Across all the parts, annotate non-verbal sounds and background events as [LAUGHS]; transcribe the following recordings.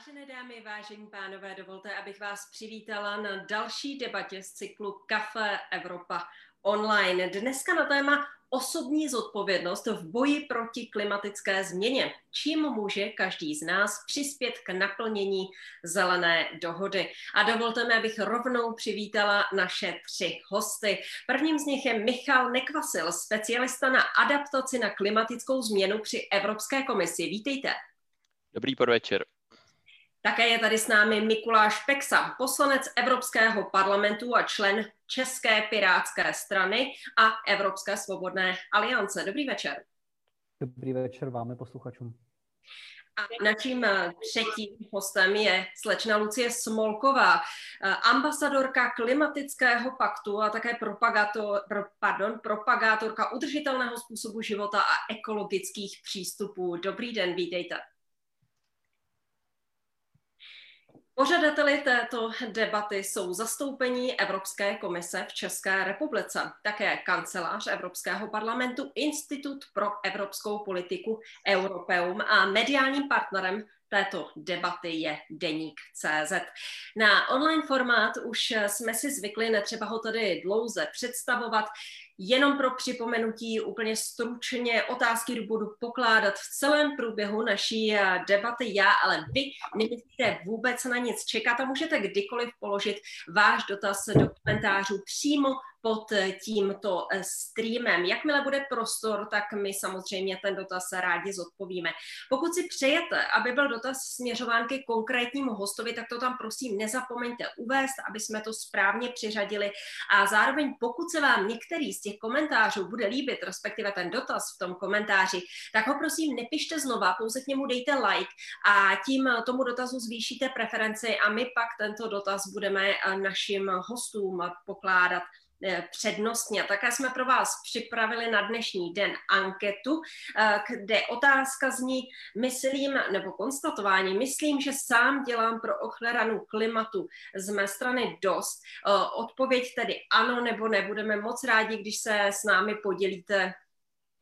Vážené dámy, vážení pánové, dovolte, abych vás přivítala na další debatě z cyklu Kafe Evropa online. Dneska na téma osobní zodpovědnost v boji proti klimatické změně. Čím může každý z nás přispět k naplnění zelené dohody? A dovolte mi, abych rovnou přivítala naše tři hosty. Prvním z nich je Michal Nekvasil, specialista na adaptaci na klimatickou změnu při Evropské komisi. Vítejte. Dobrý podvečer. Také je tady s námi Mikuláš Peksa, poslanec Evropského parlamentu a člen České pirátské strany a Evropské svobodné aliance. Dobrý večer. Dobrý večer vám posluchačům. A naším eh, třetím hostem je slečna Lucie Smolková, eh, ambasadorka klimatického paktu a také propagátor, pardon, propagátorka udržitelného způsobu života a ekologických přístupů. Dobrý den, vítejte. Pořadateli této debaty jsou zastoupení Evropské komise v České republice, také kancelář Evropského parlamentu, Institut pro evropskou politiku Europeum a mediálním partnerem této debaty je Deník CZ. Na online formát už jsme si zvykli, netřeba ho tady dlouze představovat. Jenom pro připomenutí úplně stručně otázky budu pokládat v celém průběhu naší debaty. Já, ale vy nemusíte vůbec na nic čekat a můžete kdykoliv položit váš dotaz do komentářů přímo pod tímto eh, streamem. Jakmile bude prostor, tak my samozřejmě ten dotaz rádi zodpovíme. Pokud si přejete, aby byl dotaz směřován ke konkrétnímu hostovi, tak to tam prosím nezapomeňte uvést, aby jsme to správně přiřadili. A zároveň, pokud se vám některý z těch komentářů bude líbit, respektive ten dotaz v tom komentáři, tak ho prosím nepište znova, pouze k němu dejte like a tím tomu dotazu zvýšíte preferenci a my pak tento dotaz budeme eh, našim hostům pokládat Eh, přednostně. Také jsme pro vás připravili na dnešní den anketu, eh, kde otázka zní, myslím, nebo konstatování, myslím, že sám dělám pro ochranu klimatu z mé strany dost. Eh, odpověď tedy ano nebo nebudeme moc rádi, když se s námi podělíte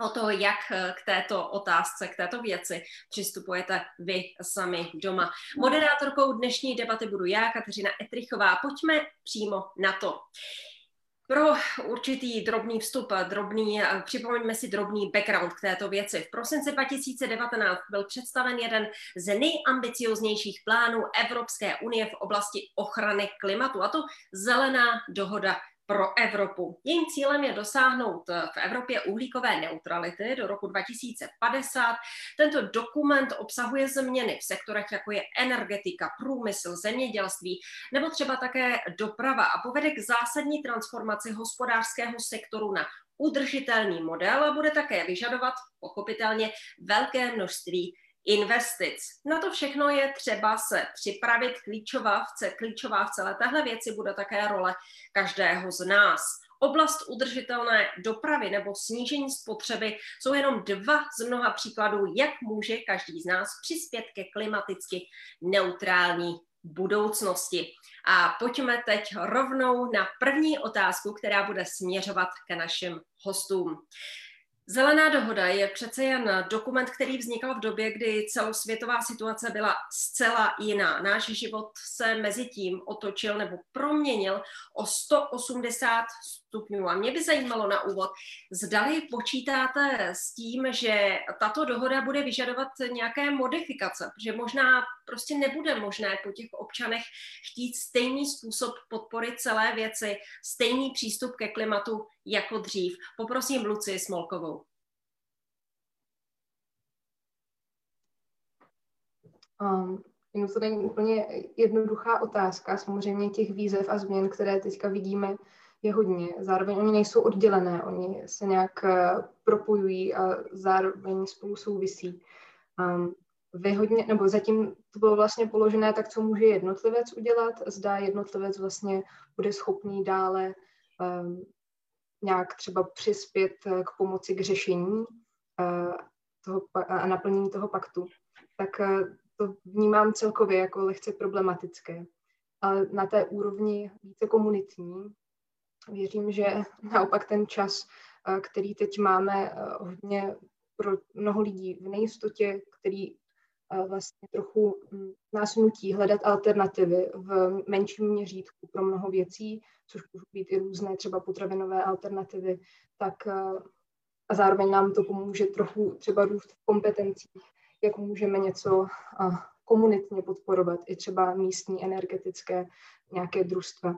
o to, jak k této otázce, k této věci přistupujete vy sami doma. Moderátorkou dnešní debaty budu já, Kateřina Etrichová. Pojďme přímo na to. Pro určitý drobný vstup, drobný, připomeňme si drobný background k této věci. V prosinci 2019 byl představen jeden z nejambicioznějších plánů Evropské unie v oblasti ochrany klimatu, a to zelená dohoda pro Evropu. Jejím cílem je dosáhnout v Evropě uhlíkové neutrality do roku 2050. Tento dokument obsahuje změny v sektorech, jako je energetika, průmysl, zemědělství nebo třeba také doprava a povede k zásadní transformaci hospodářského sektoru na udržitelný model a bude také vyžadovat pochopitelně velké množství investic. Na to všechno je třeba se připravit. Klíčová v, klíčová v celé téhle věci bude také role každého z nás. Oblast udržitelné dopravy nebo snížení spotřeby jsou jenom dva z mnoha příkladů, jak může každý z nás přispět ke klimaticky neutrální budoucnosti. A pojďme teď rovnou na první otázku, která bude směřovat ke našim hostům. Zelená dohoda je přece jen dokument, který vznikal v době, kdy celosvětová situace byla zcela jiná. Náš život se mezi tím otočil nebo proměnil o 180 stupňů. A mě by zajímalo na úvod, zdali počítáte s tím, že tato dohoda bude vyžadovat nějaké modifikace, že možná prostě nebude možné po těch občanech chtít stejný způsob podpory celé věci, stejný přístup ke klimatu jako dřív. Poprosím Luci Smolkovou. Um, to není úplně jednoduchá otázka. Samozřejmě těch výzev a změn, které teďka vidíme, je hodně. Zároveň oni nejsou oddělené, oni se nějak eh, propojují a zároveň spolu souvisí. Um, vy hodně, nebo zatím to bylo vlastně položené tak, co může jednotlivec udělat, zda jednotlivec vlastně bude schopný dále um, nějak třeba přispět eh, k pomoci k řešení uh, toho, a naplnění toho paktu, tak uh, to vnímám celkově jako lehce problematické. Ale na té úrovni více komunitní věřím, že naopak ten čas, eh, který teď máme eh, hodně pro mnoho lidí v nejistotě, který vlastně trochu hm, nás nutí hledat alternativy v menším měřítku pro mnoho věcí, což můžou být i různé třeba potravinové alternativy, tak a zároveň nám to pomůže trochu třeba růst v kompetencích, jak můžeme něco komunitně podporovat, i třeba místní energetické nějaké družstva.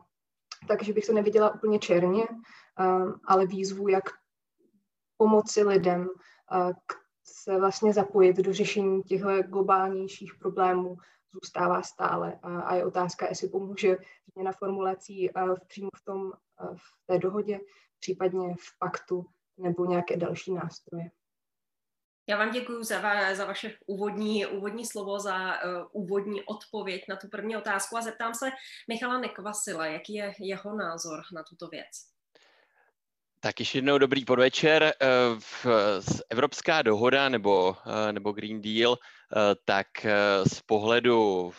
Takže bych to neviděla úplně černě, ale výzvu, jak pomoci lidem se vlastně zapojit do řešení těchto globálnějších problémů zůstává stále. A je otázka, jestli pomůže změna formulací v, přímo v, tom, v té dohodě, případně v paktu nebo nějaké další nástroje. Já vám děkuji za, va, za vaše úvodní, úvodní slovo, za uh, úvodní odpověď na tu první otázku a zeptám se Michala Nekvasila, jaký je jeho názor na tuto věc. Tak ještě jednou dobrý podvečer. Eh, Evropská dohoda nebo, eh, nebo Green Deal, tak z pohledu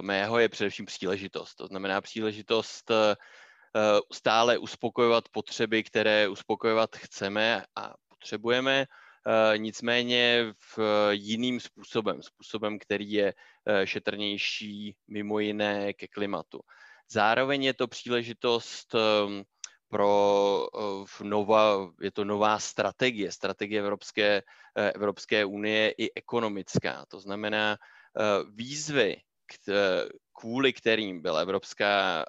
mého je především příležitost. To znamená příležitost stále uspokojovat potřeby, které uspokojovat chceme a potřebujeme, nicméně v jiným způsobem, způsobem, který je eh, šetrnější mimo jiné ke klimatu. Zároveň je to příležitost ehm, pro eh, nová, je to nová strategie, strategie Evropské, Evropské unie i ekonomická. To znamená výzvy, kvůli kterým byla Evropská,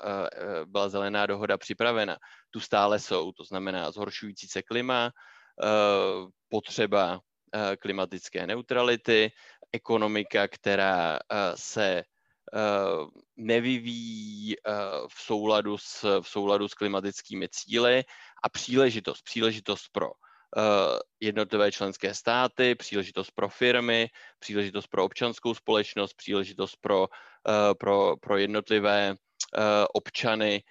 byla zelená dohoda připravena, tu stále jsou. To znamená zhoršující se klima, Eh, potřeba eh, klimatické neutrality, ekonomika, která eh, se nevyvíjí v souladu s, v souladu s klimatickými cíly a příležitost, příležitost pro jednotlivé členské státy, příležitost pro firmy, příležitost pro občanskou společnost, příležitost pro, pro, pro jednotlivé občany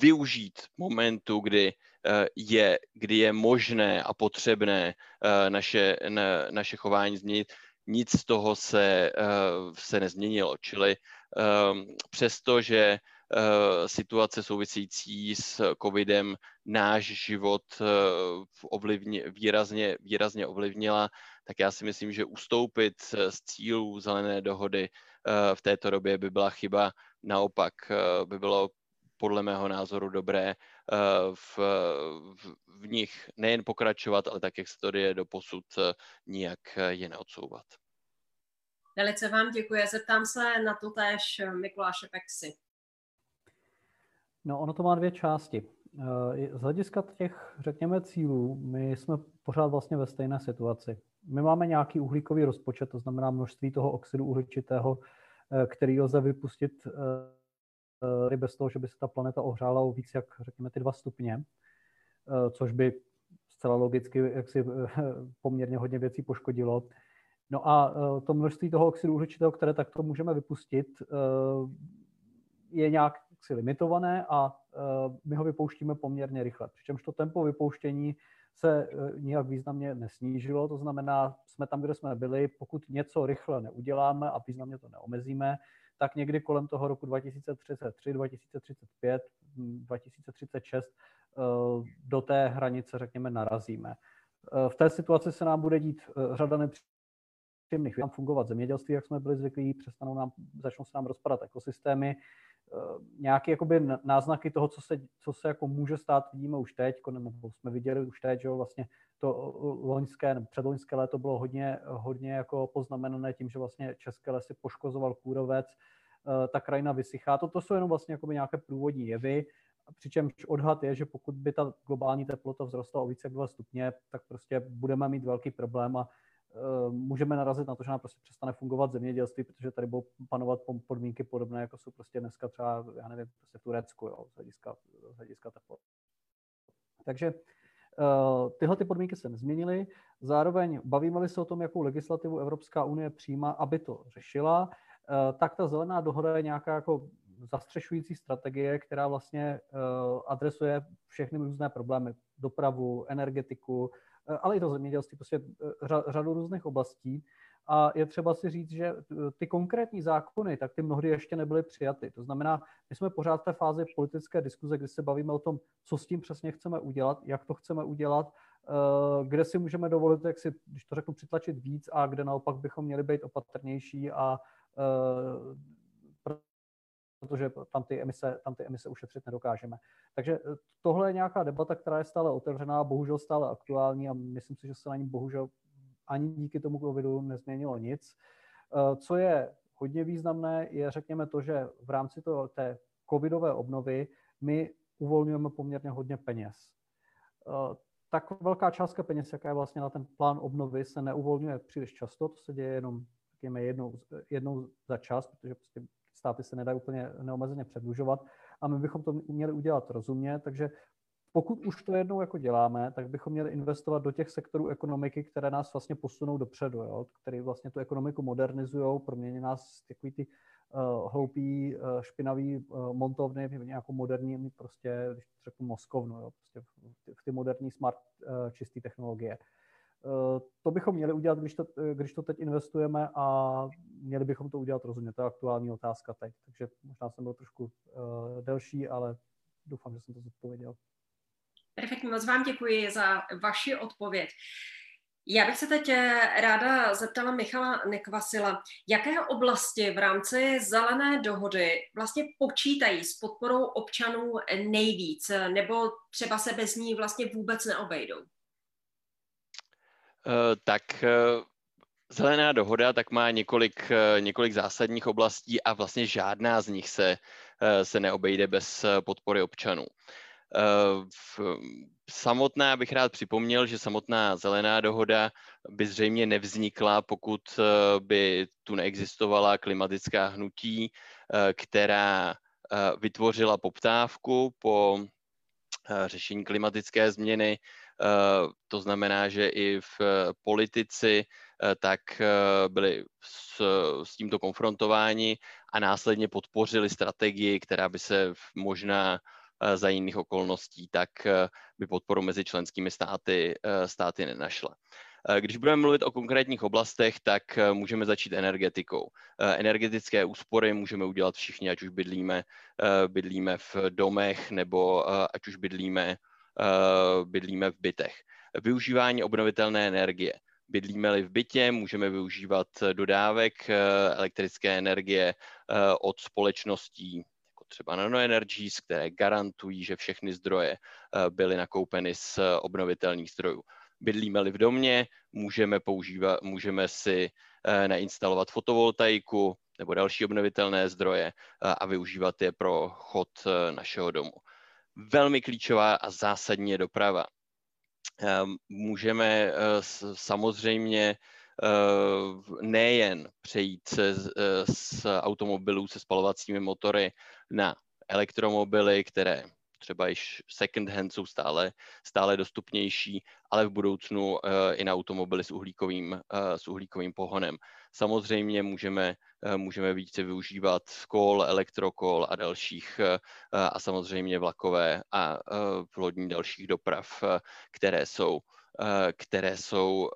využít momentu, kdy Eh, je, kdy je možné a potřebné eh, naše, na, naše chování změnit, nic z toho se, eh, se nezměnilo. Čili ehm, přesto, že situace související s covidem náš život ovlivni, výrazně, výrazně ovlivnila, tak já si myslím, že ustoupit z cílů zelené dohody v této době by byla chyba. Naopak by bylo podle mého názoru dobré eh, v, v, v nich nejen pokračovat, ale tak, jak se to děje do posud, eh, nijak eh, je neodsouvat. Velice vám děkuji. Zeptám se na to též Mikuláše Pexy. No, ono to má dvě části. Z hlediska těch, řekněme, cílů, my jsme pořád vlastně ve stejné situaci. My máme nějaký uhlíkový rozpočet, to znamená množství toho oxidu uhličitého, který lze vypustit i bez toho, že by se ta planeta ohřála o víc jak, řekněme, ty dva stupně, eh, což by zcela logicky jaksi eh, poměrně hodně věcí poškodilo. No a eh, to množství toho oxidu uhličitého, které takto můžeme vypustit, je nějak si limitované a my ho vypouštíme poměrně rychle. Přičemž to tempo vypouštění se nijak významně nesnížilo, to znamená, jsme tam, kde jsme byli, pokud něco rychle neuděláme a významně to neomezíme, tak někdy kolem toho roku 2033, 2035, 2036 do té hranice, řekněme, narazíme. Eh, v té situaci se nám bude dít eh, řada nepříjemných věcí, fungovat zemědělství, jak jsme byli zvyklí, přestanou nám, začnou se nám rozpadat ekosystémy, eh, nějaké jakoby náznaky toho, co se, co se jako může stát, vidíme už teď, nebo jsme viděli už teď, že vlastně to loňské, nebo předloňské léto bylo hodně, hodně jako poznamenané tím, že vlastně české lesy poškozoval kůrovec, eh, ta krajina vysychá. To, to jsou jenom vlastně jako nějaké průvodní jevy, přičemž odhad je, že pokud by ta globální teplota vzrostla o více jak 2 stupně, tak prostě budeme mít velký problém a uh, můžeme narazit na to, že nám prostě přestane fungovat zemědělství, protože tady budou panovat podmínky podobné, jako jsou prostě dneska třeba, já nevím, prostě v Turecku, jo, z hlediska, z hlediska teploty. Takže Eh, tyhle ty podmínky se nezměnily. Zároveň bavíme se o tom, jakou legislativu Evropská unie přijímá, aby to řešila, eh, tak ta zelená dohoda je nějaká jako zastřešující strategie, která vlastně eh, adresuje všechny různé problémy, dopravu, energetiku, ale i to zemědělství, prostě řadu různých oblastí. A je třeba si říct, že ty konkrétní zákony, tak ty mnohdy ještě nebyly přijaty. To znamená, my jsme pořád v té fázi politické diskuze, kdy se bavíme o tom, co s tím přesně chceme udělat, jak to chceme udělat kde si můžeme dovolit, jak si, když to řeknu, přitlačit víc a kde naopak bychom měli být opatrnější a protože tam ty, emise, tam ty emise ušetřit nedokážeme. Takže tohle je nějaká debata, která je stále otevřená, bohužel stále aktuální a myslím si, že se na ní bohužel ani díky tomu covidu nezměnilo nic. Co je hodně významné, je řekněme to, že v rámci toho, té covidové obnovy my uvolňujeme poměrně hodně peněz. Eh, tak velká částka peněz, jaká je vlastně na ten plán obnovy, se neuvolňuje příliš často, to se děje jenom řekněme, jednou, jednou za čas, protože prostě státy se nedají úplně neomezeně předlužovat a my bychom to měli udělat rozumně, takže pokud už to jednou jako děláme, tak bychom měli investovat do těch sektorů ekonomiky, které nás vlastně posunou dopředu, jo? které vlastně tu ekonomiku modernizují, promění nás z takový ty uh, hloupý, uh, špinavý uh, montovny v nějakou moderní, prostě, když to řeknu, moskovnu, jo? Prostě v, ty, v ty moderní smart uh, čisté technologie. Uh, to bychom měli udělat, když to, když to teď investujeme a měli bychom to udělat rozumně. To je aktuální otázka teď. Takže možná jsem byl trošku uh, delší, ale doufám, že jsem to zodpověděl. Perfektně, moc vám děkuji za vaši odpověď. Já bych se teď eh, ráda zeptala Michala Nekvasila, jaké oblasti v rámci zelené dohody vlastně počítají s podporou občanů nejvíc, nebo třeba se bez ní vlastně vůbec neobejdou? Uh, tak uh... Zelená dohoda tak má několik, několik zásadních oblastí a vlastně žádná z nich se, se neobejde bez podpory občanů. Samotná bych rád připomněl, že samotná zelená dohoda by zřejmě nevznikla, pokud eh, by tu neexistovala klimatická hnutí, eh, která eh, vytvořila poptávku po řešení klimatické změny. To znamená, že i v politici tak byli s, s tímto konfrontováni a následně podpořili strategii, která by se možná Eh, za jiných okolností, tak eh, by podporu mezi členskými státy, eh, státy nenašla. Když budeme mluvit o konkrétních oblastech, tak můžeme začít energetikou. Energetické úspory můžeme udělat všichni, ať už bydlíme, bydlíme v domech nebo ať už bydlíme, bydlíme v bytech. Využívání obnovitelné energie. Bydlíme-li v bytě, můžeme využívat dodávek elektrické energie od společností třeba nanoenergies, které garantují, že všechny zdroje eh, byly nakoupeny z obnovitelných zdrojů. Bydlíme-li v domě, můžeme, používat, můžeme si eh, nainstalovat fotovoltaiku nebo další obnovitelné zdroje eh, a využívat je pro chod našeho domu. Velmi klíčová a zásadní je doprava. Můžeme samozřejmě nejen přejít se, z automobilů se spalovacími motory na elektromobily, které třeba již second hand jsou stále, stále dostupnější, ale v budoucnu uh, i na automobily s uhlíkovým, uh, s uhlíkovým pohonem. Samozřejmě můžeme, můžeme více využívat kol, elektrokol a dalších a samozřejmě vlakové a lodní dalších doprav, které jsou které jsou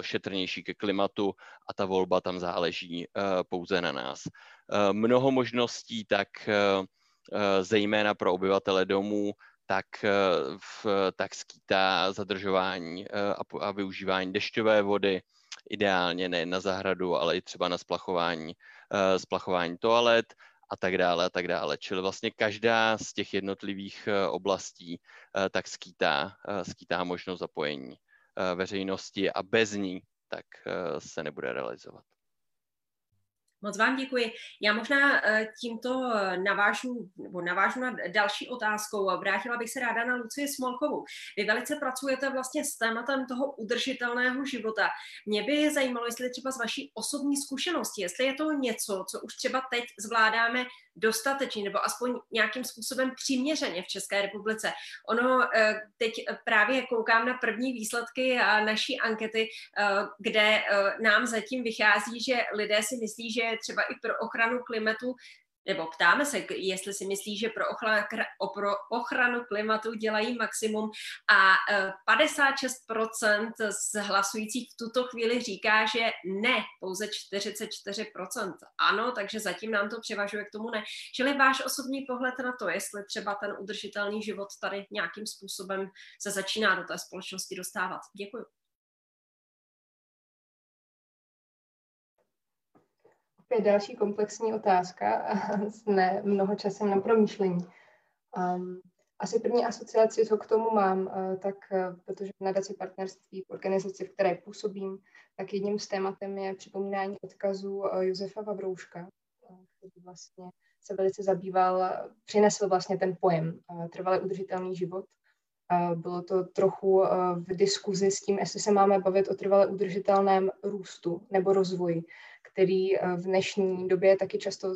šetrnější ke klimatu a ta volba tam záleží pouze na nás. Mnoho možností tak zejména pro obyvatele domů, tak, v, tak skýtá zadržování a, a využívání dešťové vody, ideálně ne na zahradu, ale i třeba na splachování, splachování toalet a tak dále a tak dále. Čili vlastně každá z těch jednotlivých oblastí tak skýtá, skýtá možnost zapojení veřejnosti a bez ní tak se nebude realizovat. Moc vám děkuji. Já možná eh, tímto navážu, nebo navážu na další otázkou. Vrátila bych se ráda na Lucii Smolkovou. Vy velice pracujete vlastně s tématem toho udržitelného života. Mě by zajímalo, jestli třeba z vaší osobní zkušenosti, jestli je to něco, co už třeba teď zvládáme dostatečně nebo aspoň nějakým způsobem přiměřeně v České republice. Ono eh, teď právě koukám na první výsledky naší ankety, eh, kde nám zatím vychází, že lidé si myslí, že třeba i pro ochranu klimatu nebo ptáme se, jestli si myslí, že pro ochranu, klimatu dělají maximum a 56% e, z hlasujících v tuto chvíli říká, že ne, pouze 44% ano, takže zatím nám to převažuje k tomu ne. Čili váš osobní pohled na to, jestli třeba ten udržitelný život tady nějakým způsobem se začíná do té společnosti dostávat. Děkuji. Opět další komplexní otázka a ne mnoho časem na promýšlení. Um, asi první asociaci, co k tomu mám, uh, tak uh, protože v nadaci partnerství v organizaci, v které působím, tak jedním z tématem je připomínání odkazu uh, Josefa Vavrouška, který vlastně se velice zabýval, přinesl vlastně ten pojem trvalé udržitelný život. Bylo to trochu v diskuzi s tím, jestli se máme bavit o trvale udržitelném růstu nebo rozvoji který eh, v dnešní době je taky často,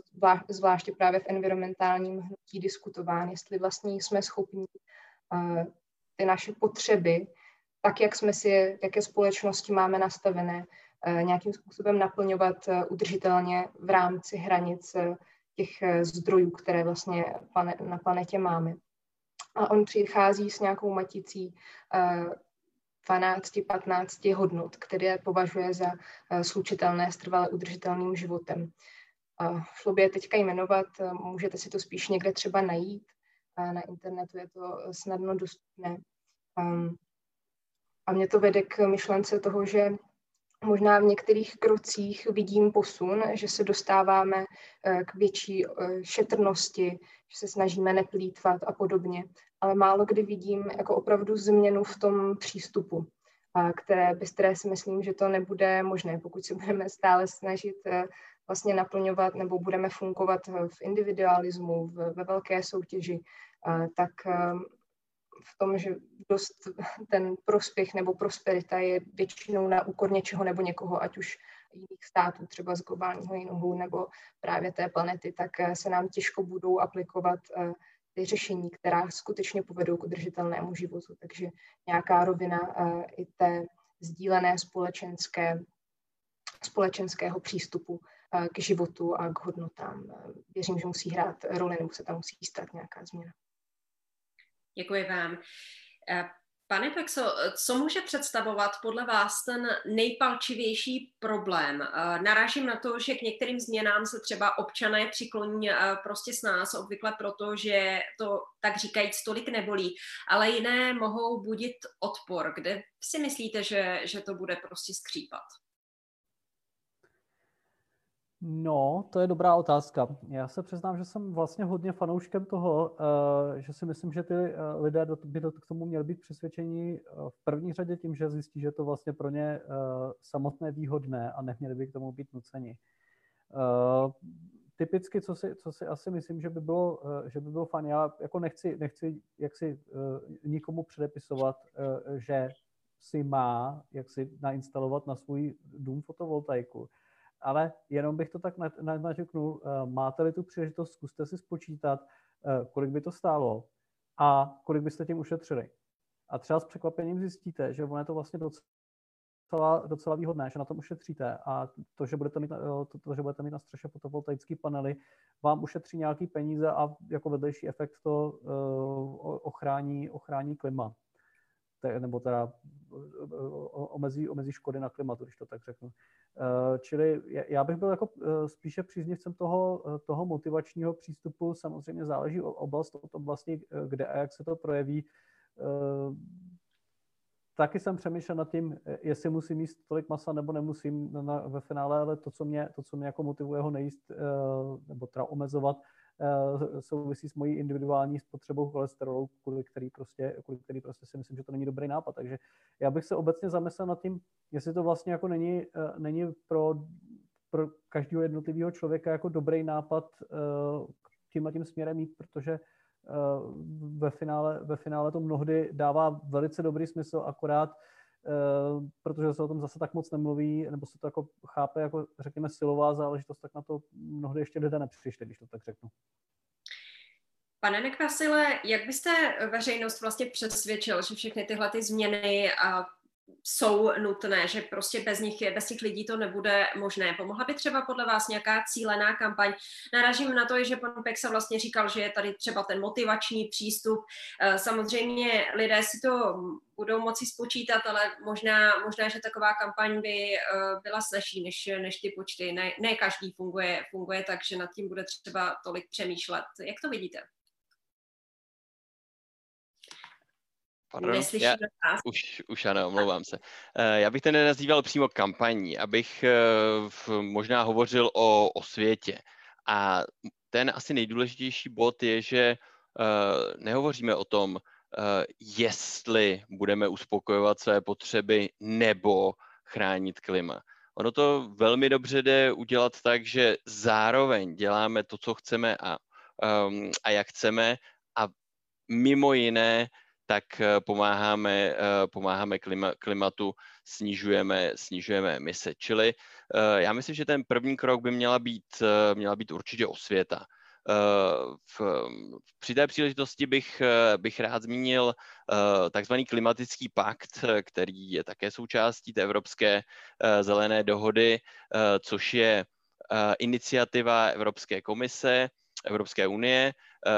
zvláště právě v environmentálním hnutí, diskutován, jestli vlastně jsme schopni eh, ty naše potřeby, tak jak jsme si, jaké společnosti máme nastavené, eh, nějakým způsobem naplňovat udržitelně v rámci hranic těch zdrojů, které vlastně na planetě máme. A on přichází s nějakou maticí 12-15 hodnot, které považuje za eh, slučitelné s trvale udržitelným životem. Šlo by je teďka jmenovat, eh, můžete si to spíš někde třeba najít, na internetu je to snadno dostupné. Ehm, a mě to vede k myšlence toho, že možná v některých krocích vidím posun, že se dostáváme eh, k větší šetrnosti, že se snažíme neplýtvat a podobně. Ale málo kdy vidím jako opravdu změnu v tom přístupu, které, bez které si myslím, že to nebude možné, pokud se budeme stále snažit eh, vlastně naplňovat nebo budeme fungovat v individualismu, ve velké soutěži, tak v tom, že dost ten prospěch nebo prosperita je většinou na úkor něčeho nebo někoho, ať už jiných států, třeba z globálního jinou nebo právě té planety, tak eh, se nám těžko budou aplikovat eh, ty řešení, která skutečně povedou k udržitelnému životu. Takže nějaká rovina uh, i té sdílené společenské, společenského přístupu k životu a k hodnotám. Věřím, že musí hrát roli nebo se tam musí stát nějaká změna. Děkuji vám. Pane Pexo, co může představovat podle vás ten nejpalčivější problém? Narážím na to, že k některým změnám se třeba občané přikloní prostě s nás, obvykle proto, že to tak říkajíc tolik nebolí, ale jiné mohou budit odpor. Kde si myslíte, že, že to bude prostě skřípat? No, to je dobrá otázka. Já se přiznám, že jsem vlastně hodně fanouškem toho, eh, že si myslím, že ty eh, lidé by k tomu měli být přesvědčeni eh, v první řadě tím, že zjistí, že to vlastně pro ně samotné výhodné a neměli by k tomu být nuceni. Typicky, co si, co si asi myslím, že by bylo, že by bylo fajn, já jako nechci, nechci jak si nikomu předepisovat, že si má jak si nainstalovat na svůj dům fotovoltaiku ale jenom bych to tak naťuknul. Eh, máte-li tu příležitost, zkuste si spočítat, eh, kolik by to stálo a kolik byste tím ušetřili. A třeba s překvapením zjistíte, že ono je to vlastně docela, docela výhodné, že na tom ušetříte a to, že budete mít, eh, to, to, že budete mít na střeše fotovoltaické panely, vám ušetří nějaký peníze a jako vedlejší efekt to uh, ochrání, ochrání klima. Te, nebo teda omezí, omezí škody na klimatu, když to tak řeknu. Eh, čili já bych byl jako eh, spíše příznivcem toho, eh, toho motivačního přístupu. Samozřejmě záleží o oblast od oblasti, kde a jak se to projeví. Taky jsem přemýšlel nad tím, jestli musím jíst tolik masa nebo nemusím na, ve finále, ale to, co mě, to, co mě jako motivuje ho nejíst nebo teda omezovat, souvisí s mojí individuální spotřebou cholesterolu, kvůli který, prostě, kvůli který prostě si myslím, že to není dobrý nápad. Takže já bych se obecně zamyslel nad tím, jestli to vlastně jako není, eh, není pro, pro každého jednotlivého člověka jako dobrý nápad eh, tím a tím směrem jít, protože eh, ve finále, ve finále to mnohdy dává velice dobrý smysl, akorát protože se o tom zase tak moc nemluví, nebo se to jako chápe jako, řekněme, silová záležitost, tak na to mnohdy ještě lidé nepřišli, když to tak řeknu. Pane Nekvasile, jak byste veřejnost vlastně přesvědčil, že všechny tyhle ty změny jsou nutné, že prostě bez nich, bez těch lidí to nebude možné. Pomohla by třeba podle vás nějaká cílená kampaň? Naražím na to, že pan Peksa vlastně říkal, že je tady třeba ten motivační přístup. Eh, samozřejmě lidé si to budou moci spočítat, ale možná, možná že taková kampaň by eh, byla snažší než, než ty počty. Ne, ne každý funguje, funguje tak, že nad tím bude třeba tolik přemýšlet. Jak to vidíte? Pardon, já, už, už ano, omlouvám se. Eh, já bych ten nenazýval přímo kampaní, abych eh, možná hovořil o, o světě. A ten asi nejdůležitější bod je, že eh, nehovoříme o tom, jestli budeme uspokojovat své potřeby nebo chránit klima. Ono to velmi dobře jde udělat tak, že zároveň děláme to, co chceme a, um, a jak chceme a mimo jiné tak eh, pomáháme, eh, pomáháme klima, klimatu, snižujeme, snižujeme emise. Čili eh, já myslím, že ten první krok by měla být, měla být určitě osvěta. V, při té příležitosti bych, bych rád zmínil takzvaný klimatický pakt, který je také součástí té Evropské zelené dohody, což je iniciativa Evropské komise, Evropské unie,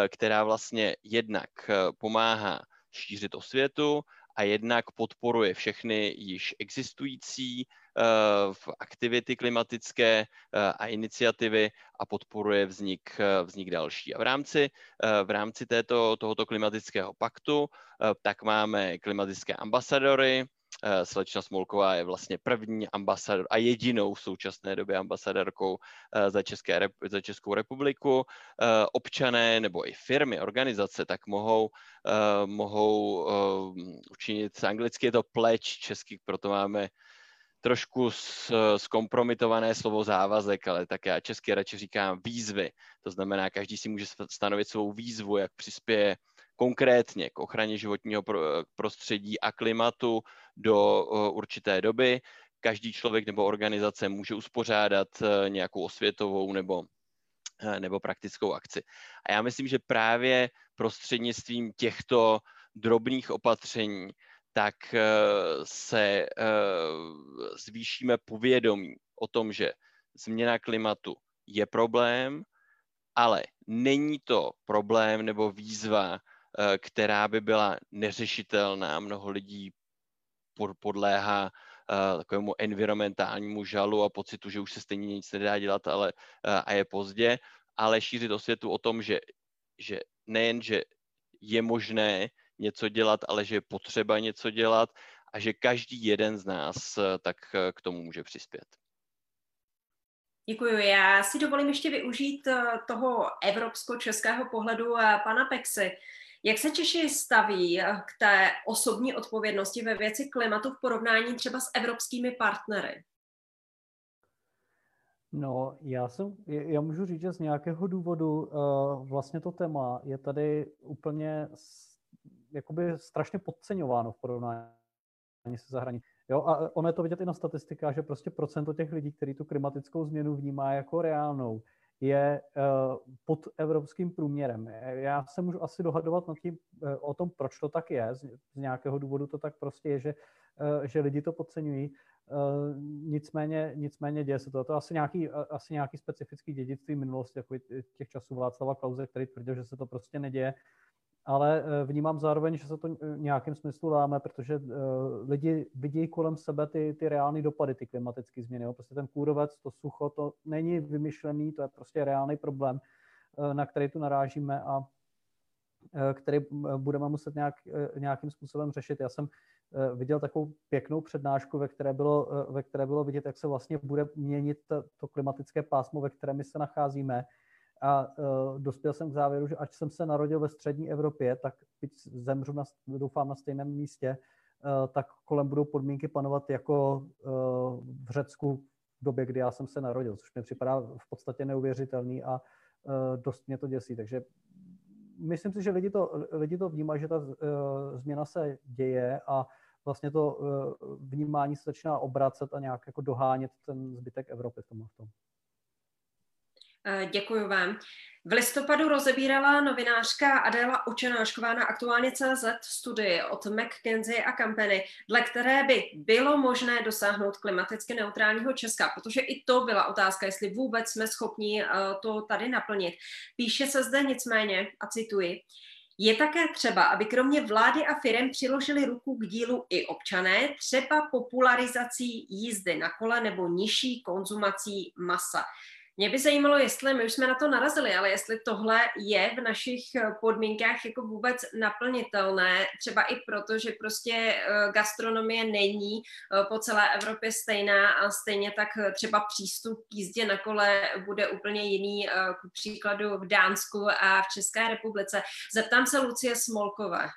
která vlastně jednak pomáhá šířit osvětu a jednak podporuje všechny již existující uh, aktivity klimatické uh, a iniciativy a podporuje vznik, uh, vznik další. A v rámci, v rámci této, tohoto klimatického paktu tak máme klimatické ambasadory, Eh, slečna Smolková je vlastně první ambasador a jedinou v současné době ambasadorkou eh, za, České, za Českou republiku. Eh, občané nebo i firmy, organizace tak mohou, mohou učinit, anglicky je to pledge, česky proto máme trošku zkompromitované slovo závazek, ale tak já česky radši říkám výzvy. To znamená, každý si může stanovit svou výzvu, jak přispěje konkrétně k ochraně životního prostředí a klimatu do určité doby. Každý člověk nebo organizace může uspořádat e, nějakou osvětovou nebo, nebo praktickou akci. A já myslím, že právě prostřednictvím těchto drobných opatření tak se zvýšíme povědomí o tom, že změna klimatu je problém, ale není to problém nebo výzva, Eh, která by byla neřešitelná. Mnoho lidí podléhá eh, takovému environmentálnímu žalu a pocitu, že už se stejně nic nedá dělat ale, eh, a je pozdě, ale šířit osvětu o tom, že, že nejen, že je možné něco dělat, ale že je potřeba něco dělat a že každý jeden z nás tak k tomu může přispět. Děkuji. Já si dovolím ještě využít toho evropsko-českého pohledu pana Pexy. Jak se Češi staví eh, k té osobní odpovědnosti ve věci klimatu v porovnání třeba s evropskými partnery? No, já jsem, já můžu říct, že z nějakého důvodu uh, vlastně to téma je tady úplně jakoby strašně podceňováno v porovnání se zahraničí. Jo, a ono je to vidět i na statistikách, že prostě procento těch lidí, kteří tu klimatickou změnu vnímá jako reálnou, je eh, pod evropským průměrem. Já se můžu asi dohadovat nad tím, eh, o tom, proč to tak je. Z nějakého důvodu to tak prostě je, že, eh, že lidi to podceňují. Nicméně, nicméně děje se to. To je asi nějaký, asi nějaký specifický dědictví minulosti, jako těch časů Václava Klauze, který tvrdil, že se to prostě neděje ale eh, vnímám zároveň, že se to eh, nějakým smyslu dáme, protože uh, lidi vidí kolem sebe ty, ty reální dopady, ty klimatické změny. Jo. Prostě ten kůrovec, to sucho, to není vymyšlený, to je prostě reálný problém, na který tu narážíme a který budeme muset nějak, nějakým způsobem řešit. Já jsem viděl takovou pěknou přednášku, ve které, bylo, ve které bylo vidět, jak se vlastně bude měnit to, to klimatické pásmo, ve kterém my se nacházíme a uh, dospěl jsem k závěru, že ať jsem se narodil ve střední Evropě, tak byť zemřu, na, doufám, na stejném místě, uh, tak kolem budou podmínky panovat jako uh, v Řecku v době, kdy já jsem se narodil, což mi připadá v podstatě neuvěřitelný a uh, dost mě to děsí. Takže myslím si, že lidi to, lidi to vnímají, že ta uh, změna se děje a vlastně to uh, vnímání se začíná obracet a nějak jako dohánět ten zbytek Evropy v tom. V tom. Děkuji vám. V listopadu rozebírala novinářka Adéla Učenášková na aktuálně CZ studii od McKinsey a Company, dle které by bylo možné dosáhnout klimaticky neutrálního Česka, protože i to byla otázka, jestli vůbec jsme schopni eh, to tady naplnit. Píše se zde nicméně, a cituji, je také třeba, aby kromě vlády a firem přiložili ruku k dílu i občané, třeba popularizací jízdy na kole nebo nižší konzumací masa. Mě by zajímalo, jestli my už jsme na to narazili, ale jestli tohle je v našich eh, podmínkách jako vůbec naplnitelné, třeba i proto, že prostě eh, gastronomie není eh, po celé Evropě stejná a stejně tak třeba přístup k jízdě na kole bude úplně jiný, k příkladu v Dánsku a v České republice. Zeptám se Lucie Smolkové.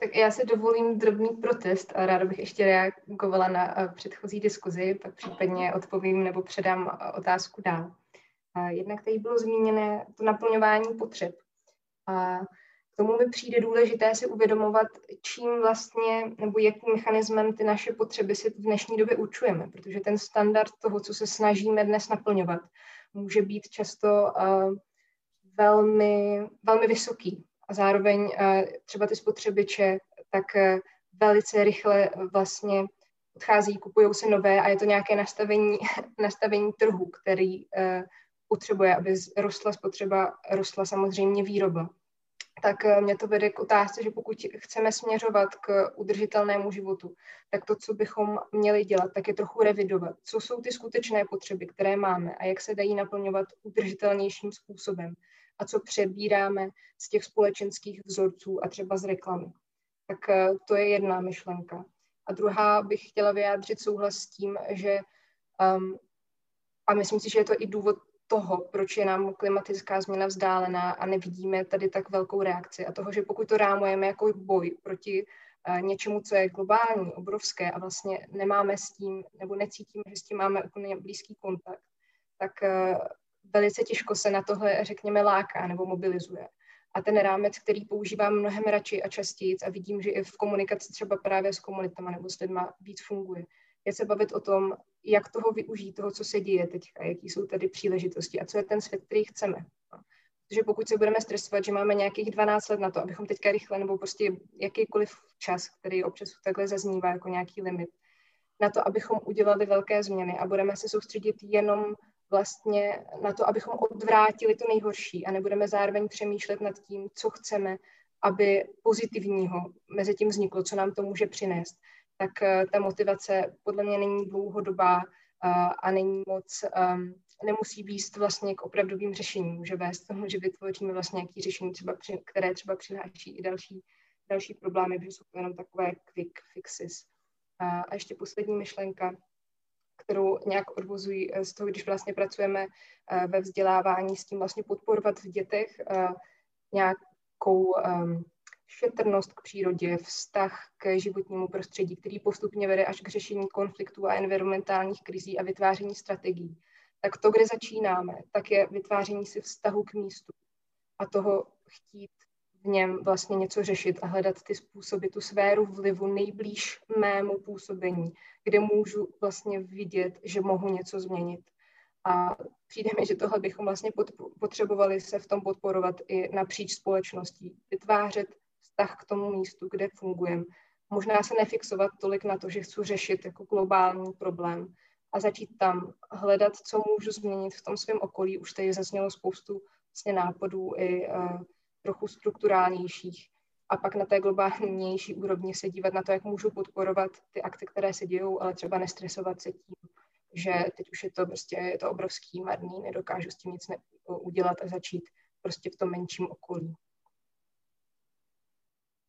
Tak já si dovolím drobný protest a ráda bych ještě reagovala na eh, předchozí diskuzi, pak případně odpovím nebo předám eh, otázku dál. Jednak tady bylo zmíněné to naplňování potřeb. A k tomu mi přijde důležité si uvědomovat, čím vlastně nebo jakým mechanismem ty naše potřeby si v dnešní době určujeme, protože ten standard toho, co se snažíme dnes naplňovat, může být často uh, velmi, velmi vysoký a zároveň eh, třeba ty spotřebiče tak eh, velice rychle vlastně odchází, kupují se nové a je to nějaké nastavení, [LAUGHS] nastavení trhu, který eh, potřebuje, aby rostla spotřeba, rostla samozřejmě výroba. Tak mě to vede k otázce, že pokud chceme směřovat k udržitelnému životu, tak to, co bychom měli dělat, tak je trochu revidovat. Co jsou ty skutečné potřeby, které máme a jak se dají naplňovat udržitelnějším způsobem a co přebíráme z těch společenských vzorců a třeba z reklamy. Tak eh, to je jedna myšlenka. A druhá bych chtěla vyjádřit souhlas s tím, že um, a myslím si, že je to i důvod toho, proč je nám klimatická změna vzdálená a nevidíme tady tak velkou reakci a toho, že pokud to rámujeme jako boj proti uh, něčemu, co je globální, obrovské a vlastně nemáme s tím, nebo necítíme, že s tím máme úplně blízký kontakt, tak uh, velice těžko se na tohle, řekněme, láká nebo mobilizuje. A ten rámec, který používám mnohem radši a častěji a vidím, že i v komunikaci třeba právě s komunitama nebo s lidma víc funguje, je se bavit o tom, jak toho využít, toho, co se děje teďka, jaký jsou tady příležitosti a co je ten svět, který chceme. Protože pokud se budeme stresovat, že máme nějakých 12 let na to, abychom teďka rychle, nebo prostě jakýkoliv čas, který občas takhle zaznívá jako nějaký limit, na to, abychom udělali velké změny a budeme se soustředit jenom vlastně na to, abychom odvrátili to nejhorší a nebudeme zároveň přemýšlet nad tím, co chceme, aby pozitivního mezi tím vzniklo, co nám to může přinést, tak eh, ta motivace podle mě není dlouhodobá eh, a není moc, um, nemusí být vlastně k opravdovým řešením. Může vést tomu, že vytvoříme vlastně nějaké řešení, třeba, které třeba přináší i další, další problémy, protože jsou to jenom takové quick fixes. A ještě poslední myšlenka, kterou nějak odvozují eh, z toho, když vlastně pracujeme eh, ve vzdělávání, s tím vlastně podporovat v dětech eh, nějakou ehm, šetrnost k přírodě, vztah k životnímu prostředí, který postupně vede až k řešení konfliktů a environmentálních krizí a vytváření strategií. Tak to, kde začínáme, tak je vytváření si vztahu k místu a toho chtít v něm vlastně něco řešit a hledat ty způsoby, tu sféru vlivu nejblíž mému působení, kde můžu vlastně vidět, že mohu něco změnit. A přijde mi, že tohle bychom vlastně potřebovali se v tom podporovat i napříč společností. Vytvářet vztah k tomu místu, kde fungujeme. Možná se nefixovat tolik na to, že chci řešit jako globální problém a začít tam hledat, co můžu změnit v tom svém okolí. Už tady zaznělo spoustu vlastně nápadů i uh, trochu strukturálnějších a pak na té globálnější úrovni se dívat na to, jak můžu podporovat ty akty, které se dějou, ale třeba nestresovat se tím, že teď už je to prostě je to obrovský, marný, nedokážu s tím nic ne- udělat a začít prostě v tom menším okolí.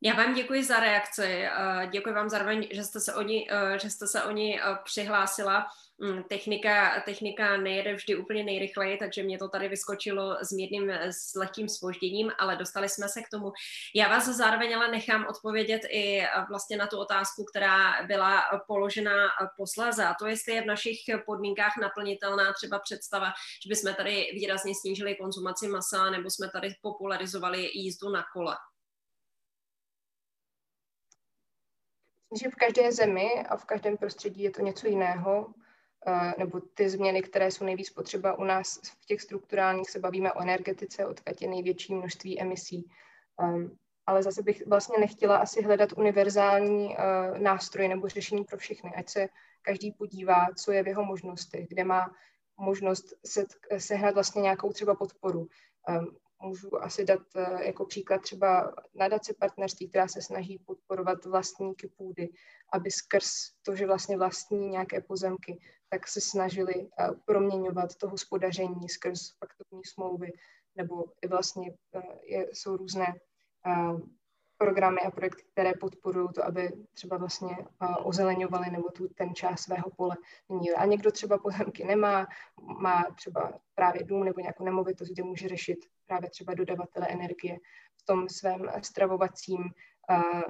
Já vám děkuji za reakci. Děkuji vám zároveň, že jste se o ní, že jste se o ní přihlásila. Mm, technika, technika nejede vždy úplně nejrychleji, takže mě to tady vyskočilo s mírným, s lehkým spožděním, ale dostali jsme se k tomu. Já vás zároveň ale nechám odpovědět i vlastně na tu otázku, která byla položena posléze, a to jestli je v našich podmínkách naplnitelná třeba představa, že bychom tady výrazně snížili konzumaci masa nebo jsme tady popularizovali jízdu na kole. Že v každé zemi a v každém prostředí je to něco jiného. nebo ty změny, které jsou nejvíc potřeba u nás v těch strukturálních, se bavíme o energetice, odkud je největší množství emisí. Um, ale zase bych vlastně nechtěla asi hledat univerzální uh, nástroj nebo řešení pro všechny, ať se každý podívá, co je v jeho možnosti, kde má možnost se, sehnat vlastně nějakou třeba podporu. Můžu asi dát uh, jako příklad třeba nadace partnerství, která se snaží podporovat vlastníky půdy, aby skrz to, že vlastně vlastní nějaké pozemky, tak se snažili uh, proměňovat to hospodaření skrz faktovní smlouvy, nebo i vlastně uh, je, jsou různé programy a projekty, které podporují to, aby třeba vlastně ozeleňovali nebo tu ten část svého pole měnili. A někdo třeba pozemky nemá, má třeba právě dům nebo nějakou nemovitost, kde může řešit právě třeba dodavatele energie v tom svém stravovacím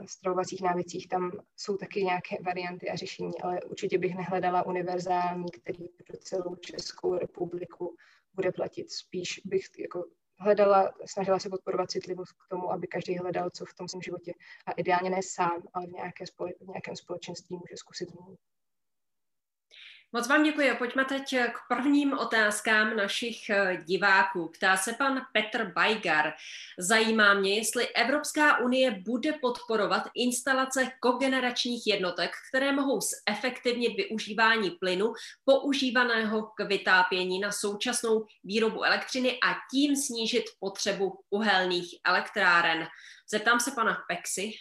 stravovacích návycích, tam jsou taky nějaké varianty a řešení, ale určitě bych nehledala univerzální, který pro celou Českou republiku bude platit. Spíš bych jako hledala, snažila se podporovat citlivost k tomu, aby každý hledal, co v tom svém životě a ideálně ne sám, ale v, nějaké spole, v nějakém společenství může zkusit změnit. Moc vám děkuji. Pojďme teď k prvním otázkám našich eh, diváků. Ptá se pan Petr Bajgar. Zajímá mě, jestli Evropská unie bude podporovat instalace kogeneračních jednotek, které mohou zefektivnit využívání plynu používaného k vytápění na současnou výrobu elektřiny a tím snížit potřebu uhelných elektráren. Zeptám se pana Pexy.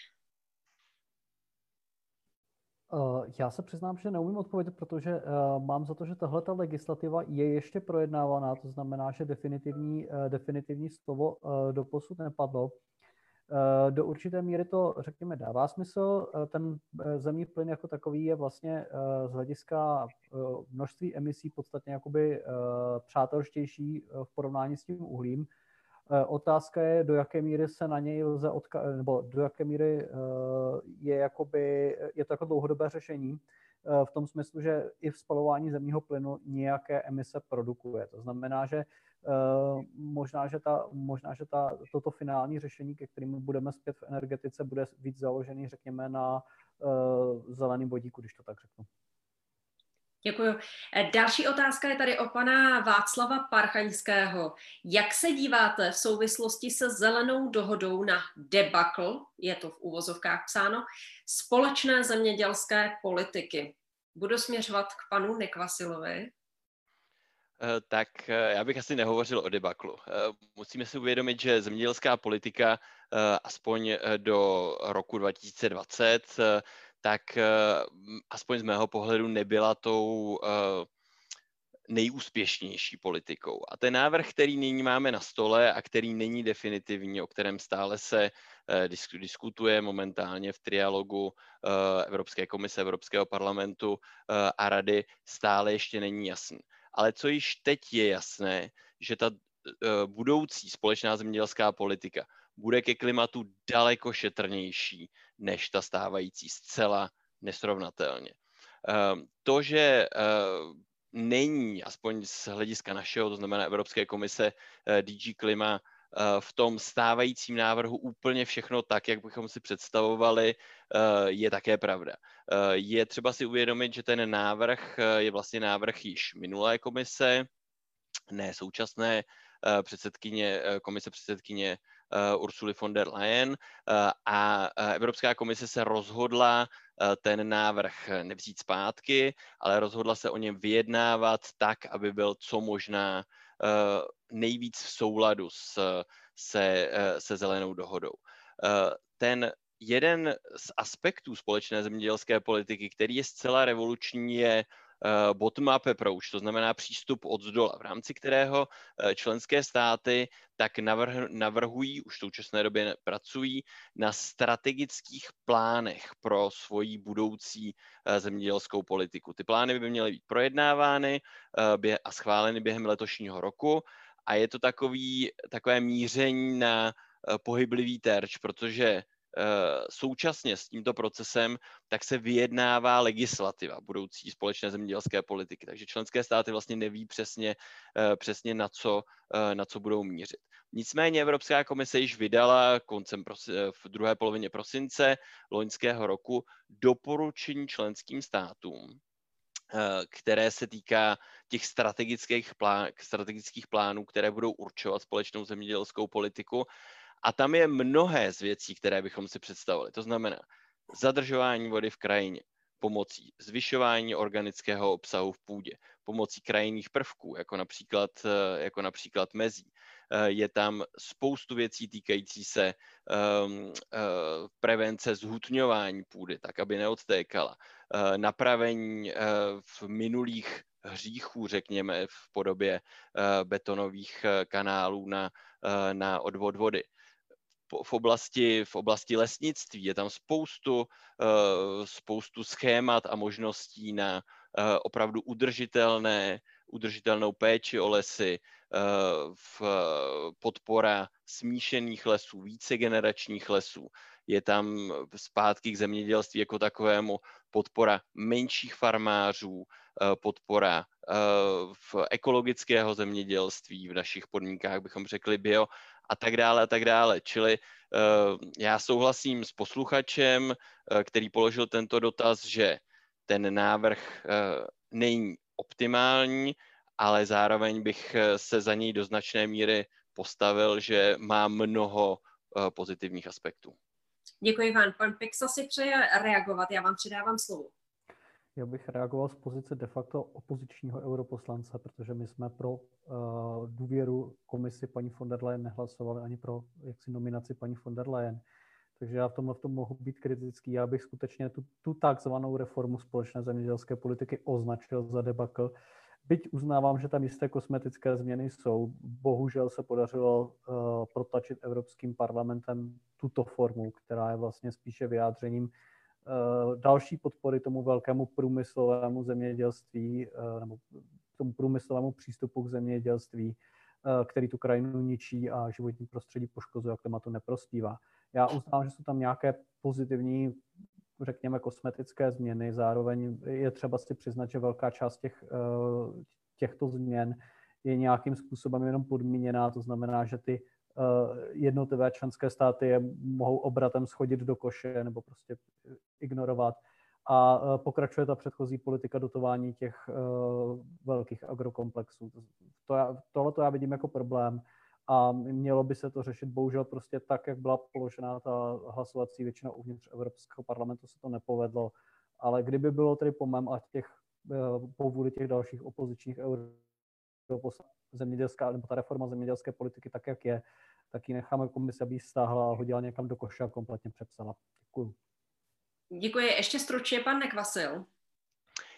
Eh, já se přiznám, že neumím odpovědět, protože eh, mám za to, že tahle ta legislativa je ještě projednávaná, to znamená, že definitivní, eh, definitivní slovo do posud nepadlo. Do určité míry to, řekněme, dává smysl. Ten zemní plyn jako takový je vlastně z hlediska množství emisí podstatně jakoby přátelštější v porovnání s tím uhlím. Eh, otázka je, do jaké míry se na něj lze odka- nebo do jaké míry eh, je, jakoby, je to jako dlouhodobé řešení eh, v tom smyslu, že i v spalování zemního plynu nějaké emise produkuje. To znamená, že možná, že, ta, možná, že ta, toto finální řešení, ke kterým budeme zpět v energetice, bude víc založený, řekněme, na zeleným vodíku, když to tak řeknu. Děkuji. Eh, další otázka je tady o pana Václava Parchaňského. Jak se díváte v souvislosti se zelenou dohodou na debakl, je to v úvozovkách psáno, společné zemědělské politiky? Budu směřovat k panu Nekvasilovi. Eh, tak eh, já bych asi nehovořil o debaklu. Musíme si uvědomit, že zemědělská politika aspoň do roku 2020 tak eh, aspoň z mého pohledu nebyla tou eh, nejúspěšnější politikou. A ten návrh, který nyní máme na stole a který není definitivní, o kterém stále se eh, diskutuje momentálně v trialogu Evropské komise, Evropského parlamentu a rady, stále ještě není jasný. Ale co již teď je jasné, že ta budoucí společná zemědělská politika bude ke klimatu daleko šetrnější než ta stávající, zcela nesrovnatelně. Ehm, to, že eh, není, aspoň z hlediska našeho, to znamená Evropské komise eh, DG Klima, eh, v tom stávajícím návrhu úplně všechno tak, jak bychom si představovali, je také pravda. Je třeba si uvědomit, že ten návrh je vlastně návrh již minulé komise, ne současné předsedkyně, komise předsedkyně Eh, Ursuly von der Leyen eh, a eh, Evropská komise se rozhodla ten návrh nevzít zpátky, ale rozhodla se o něm vyjednávat tak, aby byl co možná nejvíc v souladu s, se, se zelenou dohodou. Ten jeden z aspektů společné zemědělské politiky, který je zcela revoluční, je Eh, bottom-up approach, to znamená přístup od zdola, v rámci kterého eh, členské státy tak navrhují, už v současné době pracují na strategických plánech pro svoji budoucí eh, zemědělskou politiku. Ty plány by měly být projednávány a schváleny během letošního roku a je to takový, takové míření na pohyblivý terč, protože Eh, současně s tímto procesem, tak se vyjednává legislativa budoucí společné zemědělské politiky. Takže členské státy vlastně neví přesně, eh, přesně na, co, eh, na co budou mířit. Nicméně Evropská komise již vydala koncem v druhé polovině prosince loňského roku doporučení členským státům, které se týká těch strategických, plán, strategických plánů, které budou určovat společnou zemědělskou politiku. A tam je mnohé z věcí, které bychom si představili. To znamená zadržování vody v krajině, pomocí zvyšování organického obsahu v půdě, pomocí krajinných prvků, jako například, eh, jako například mezí. Eh, je tam spoustu věcí týkající se um, uh, prevence zhutňování půdy, tak aby neodtékala, uh, napravení uh, v minulých hříchů, řekněme, v podobě betonových kanálů na, na odvod vody v oblasti, v oblasti lesnictví. Je tam spoustu, eh, spoustu schémat a možností na eh, opravdu udržitelné, udržitelnou péči o lesy, eh, v podpora smíšených lesů, vícegeneračních lesů. Je tam zpátky k zemědělství jako takovému podpora menších farmářů, podpora v ekologického zemědělství v našich podmínkách, bychom řekli bio a tak dále a tak dále. Čili uh, já souhlasím s posluchačem, uh, který položil tento dotaz, že ten návrh uh, není optimální, ale zároveň bych se za něj do značné míry postavil, že má mnoho pozitivních aspektů. Děkuji vám. Pan Pixa si přeje reagovat. Já vám předávám slovo. Já bych reagoval z pozice de facto opozičního europoslance, protože my jsme pro uh, důvěru komisi paní von der Leyen nehlasovali ani pro jaksi nominaci paní von der Leyen. Takže já v tomhle v tom mohu být kritický. Já bych skutečně tu, tu takzvanou reformu společné zemědělské politiky označil za debakl. Byť uznávám, že tam jisté kosmetické změny jsou, bohužel se podařilo uh, protlačit Evropským parlamentem tuto formu, která je vlastně spíše vyjádřením další podpory tomu velkému průmyslovému zemědělství eh, nebo tomu průmyslovému přístupu k zemědělství, eh, který tu krajinu ničí a životní prostředí poškozuje a klimatu neprospívá. Já uznám, že jsou tam nějaké pozitivní, řekněme, kosmetické změny. Zároveň je třeba si přiznat, že velká část těch, těchto změn je nějakým způsobem jenom podmíněná. To znamená, že ty Eh, jednotlivé členské státy je mohou obratem schodit do koše nebo prostě ignorovat. A eh, pokračuje ta předchozí politika dotování těch eh, velkých agrokomplexů. To já, tohle to já vidím jako problém a mělo by se to řešit bohužel prostě tak, jak byla položena ta hlasovací většina uvnitř Evropského parlamentu, se to nepovedlo. Ale kdyby bylo tedy po mém a těch po vůli těch dalších opozičních europoslanců zemědělská, nebo ta reforma zemědělské politiky tak, jak je, tak ji necháme komisi, aby ji stáhla a hodila někam do koše a kompletně přepsala. Děkuji. Děkuji. Ještě stručně pan Nekvasil.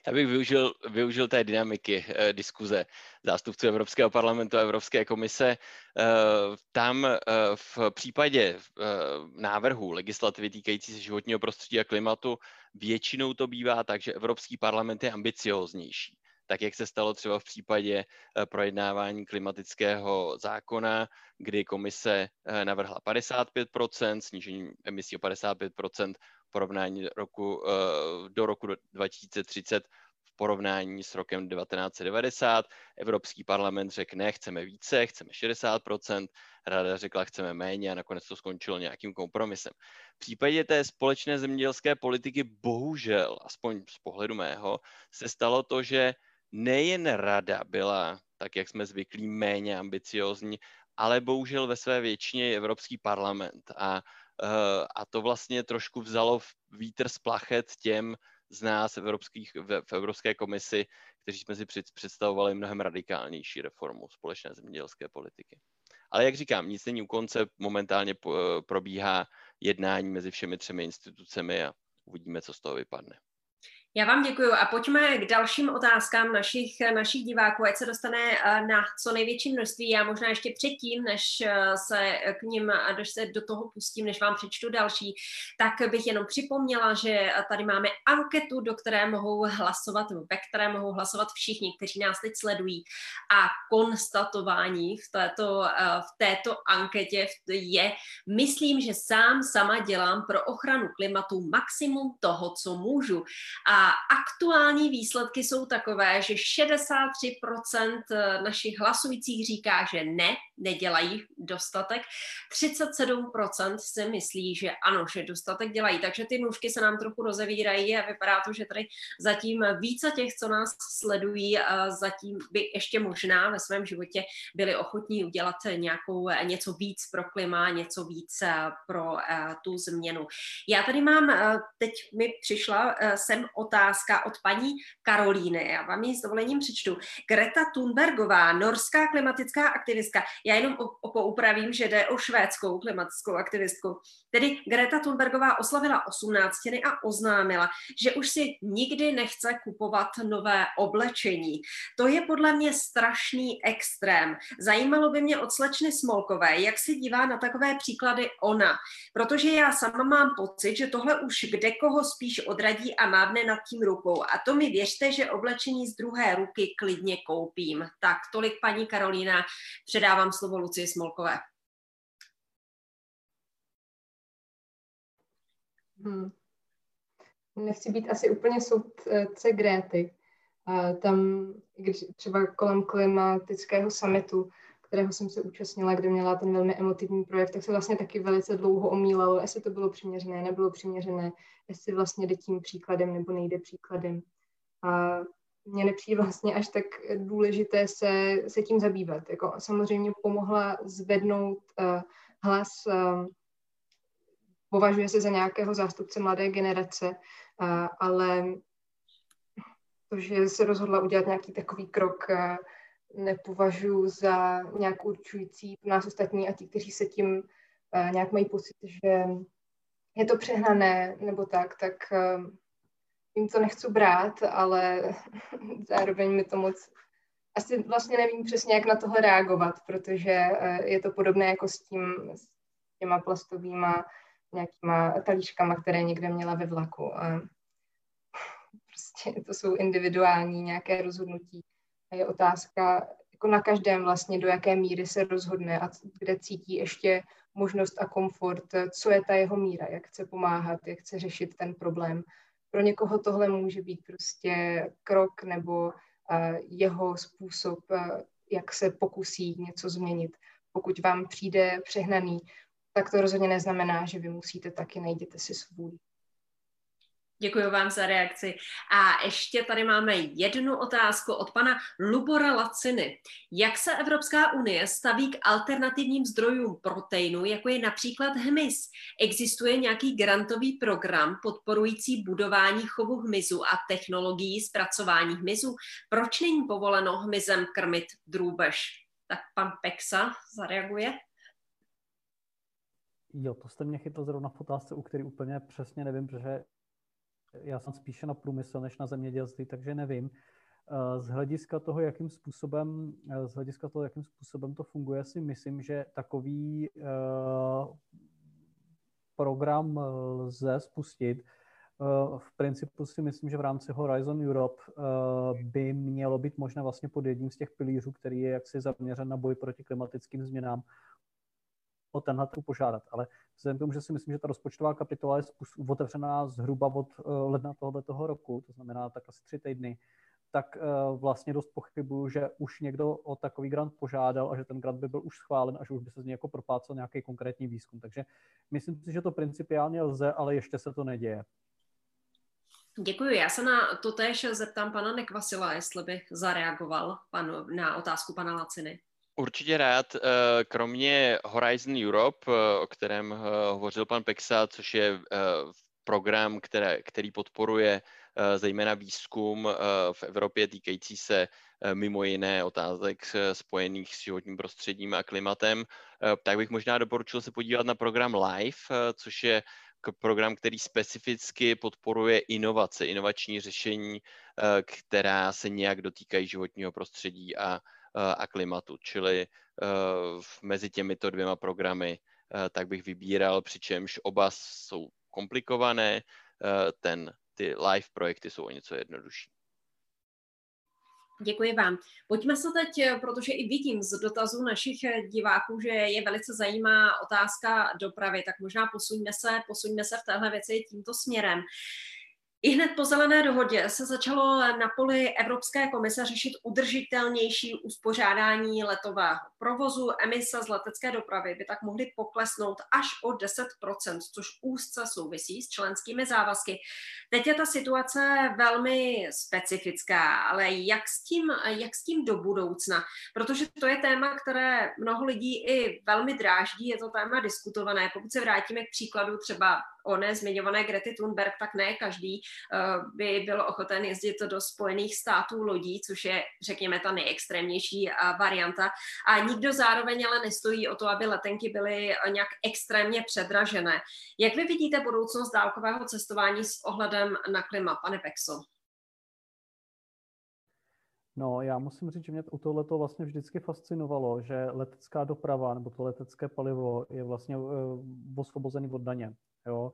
Já bych využil, využil té dynamiky eh, diskuze zástupců Evropského parlamentu a Evropské komise. Eh, tam eh, v případě eh, návrhu legislativy týkající se životního prostředí a klimatu většinou to bývá tak, že Evropský parlament je ambicióznější tak jak se stalo třeba v případě eh, projednávání klimatického zákona, kdy komise eh, navrhla 55%, snížení emisí o 55% porovnání roku, eh, do roku 2030 v porovnání s rokem 1990. Evropský parlament řekl, ne, chceme více, chceme 60%, rada řekla, chceme méně a nakonec to skončilo nějakým kompromisem. V případě té společné zemědělské politiky bohužel, aspoň z pohledu mého, se stalo to, že nejen rada byla, tak jak jsme zvyklí, méně ambiciozní, ale bohužel ve své většině Evropský parlament. A, eh, a to vlastně trošku vzalo vítr z plachet těm z nás evropských, v, v Evropské komisi, kteří jsme si představovali mnohem radikálnější reformu společné zemědělské politiky. Ale jak říkám, nic není u konce, momentálně probíhá jednání mezi všemi třemi institucemi a uvidíme, co z toho vypadne. Já vám děkuji a pojďme k dalším otázkám našich, našich diváků, ať se dostane eh, na co největší množství. Já možná ještě předtím, než eh, se k ním, než se do toho pustím, než vám přečtu další, tak bych jenom připomněla, že tady máme anketu, do které mohou hlasovat, ve které mohou hlasovat všichni, kteří nás teď sledují. A konstatování v této, eh, v této anketě je, myslím, že sám sama dělám pro ochranu klimatu maximum toho, co můžu. A Aktuální výsledky jsou takové, že 63% našich hlasujících říká, že ne, nedělají dostatek. 37% si myslí, že ano, že dostatek dělají. Takže ty nůžky se nám trochu rozevírají a vypadá to, že tady zatím více těch, co nás sledují, zatím by ještě možná ve svém životě byli ochotní udělat nějakou, něco víc pro klima, něco víc pro tu změnu. Já tady mám, teď mi přišla sem otázka od paní Karolíny. Já vám ji s dovolením přečtu. Greta Thunbergová, norská klimatická aktivistka. Já jenom poupravím, že jde o švédskou klimatickou aktivistku. Tedy Greta Thunbergová oslavila 18 a oznámila, že už si nikdy nechce kupovat nové oblečení. To je podle mě strašný extrém. Zajímalo by mě od slečny Smolkové, jak se dívá na takové příklady ona. Protože já sama mám pocit, že tohle už kde koho spíš odradí a mávne nad tím rukou. A to mi věřte, že oblečení z druhé ruky klidně koupím. Tak tolik paní Karolína, předávám slovo Lucii Smolkové. Hmm. Nechci být asi úplně soudce Gréty. Tam, když třeba kolem klimatického summitu, kterého jsem se účastnila, kde měla ten velmi emotivní projekt, tak se vlastně taky velice dlouho omílalo, jestli to bylo přiměřené, nebylo přiměřené, jestli vlastně jde tím příkladem nebo nejde příkladem. A mně nepřijde vlastně až tak důležité se, se tím zabývat. Jako samozřejmě pomohla zvednout uh, hlas, uh, považuje se za nějakého zástupce mladé generace, uh, ale to, že se rozhodla udělat nějaký takový krok, uh, nepovažuji za nějak určující pro nás ostatní a ti, kteří se tím uh, nějak mají pocit, že je to přehnané nebo tak, tak uh, jim to nechci brát, ale [LAUGHS] zároveň mi to moc asi vlastně nevím přesně, jak na tohle reagovat, protože uh, je to podobné jako s tím, s těma plastovýma nějakýma talíškama, které někde měla ve vlaku. [LAUGHS] Prostě to jsou individuální nějaké rozhodnutí je otázka jako na každém vlastně, do jaké míry se rozhodne a kde cítí ještě možnost a komfort, co je ta jeho míra, jak chce pomáhat, jak chce řešit ten problém. Pro někoho tohle může být prostě krok nebo uh, jeho způsob, uh, jak se pokusí něco změnit. Pokud vám přijde přehnaný, tak to rozhodně neznamená, že vy musíte taky najděte si svůj. Děkuji vám za reakci. A ještě tady máme jednu otázku od pana Lubora Laciny. Jak se Evropská unie staví k alternativním zdrojům proteinu, jako je například hmyz? Existuje nějaký grantový program podporující budování chovu hmyzu a technologií zpracování hmyzu? Proč není povoleno hmyzem krmit drůbež? Tak pan Pexa zareaguje. Jo, to jste mě chytl zrovna v otázce, u který úplně přesně nevím, protože já jsem spíše na průmysl než na zemědělství, takže nevím. Eh, z hlediska toho, jakým způsobem, eh, z hlediska toho, jakým způsobem to funguje, si myslím, že takový eh, program lze spustit. V principu si myslím, že v rámci Horizon Europe by mělo být možné vlastně pod jedním z těch pilířů, který je jaksi zaměřen na boj proti klimatickým změnám, o tenhle tu požádat. Ale vzhledem k tomu, že si myslím, že ta rozpočtová kapitola je otevřená zhruba od eh, ledna tohoto roku, to znamená tak asi tři týdny, tak eh, vlastně dost pochybuju, že už někdo o takový grant požádal a že ten grant by byl už schválen a že už by se z něj jako propácal nějaký konkrétní výzkum. Takže myslím si, že to principiálně lze, ale ještě se to neděje. Děkuji. Já se na to též zeptám pana Nekvasila, jestli bych zareagoval panu, na otázku pana Laciny. Určitě rád. Eh, kromě Horizon Europe, eh, o kterém eh, hovořil pan Pexa, což je program, které, který podporuje zejména výzkum v Evropě týkající se mimo jiné otázek spojených s životním prostředím a klimatem, tak bych možná doporučil se podívat na program LIFE, což je program, který specificky podporuje inovace, inovační řešení, která se nějak dotýkají životního prostředí a a klimatu. Čili eh, mezi těmito dvěma programy eh, tak bych vybíral, přičemž oba jsou komplikované, ten, ty live projekty jsou o něco jednodušší. Děkuji vám. Pojďme se teď, protože i vidím z dotazů našich diváků, že je velice zajímá otázka dopravy, tak možná posuňme se, posuňme se v téhle věci tímto směrem. I hned po zelené dohodě se začalo na poli Evropské komise řešit udržitelnější uspořádání letového provozu. Emise z letecké dopravy by tak mohly poklesnout až o 10%, což úzce souvisí s členskými závazky. Teď je ta situace velmi specifická, ale jak s tím, jak s tím do budoucna? Protože to je téma, které mnoho lidí i velmi dráždí, je to téma diskutované. Pokud se vrátíme k příkladu třeba o nezmiňované Grety Thunberg, tak ne každý uh, by byl ochoten jezdit do Spojených států lodí, což je, řekněme, ta nejextrémnější uh, varianta. A nikdo zároveň ale nestojí o to, aby letenky byly nějak extrémně předražené. Jak vy vidíte budoucnost dálkového cestování s ohledem na klima, pane Pexo? No, já musím říct, že mě u tohle to vlastně vždycky fascinovalo, že letecká doprava nebo to letecké palivo je vlastně osvobozený od daně. Jo?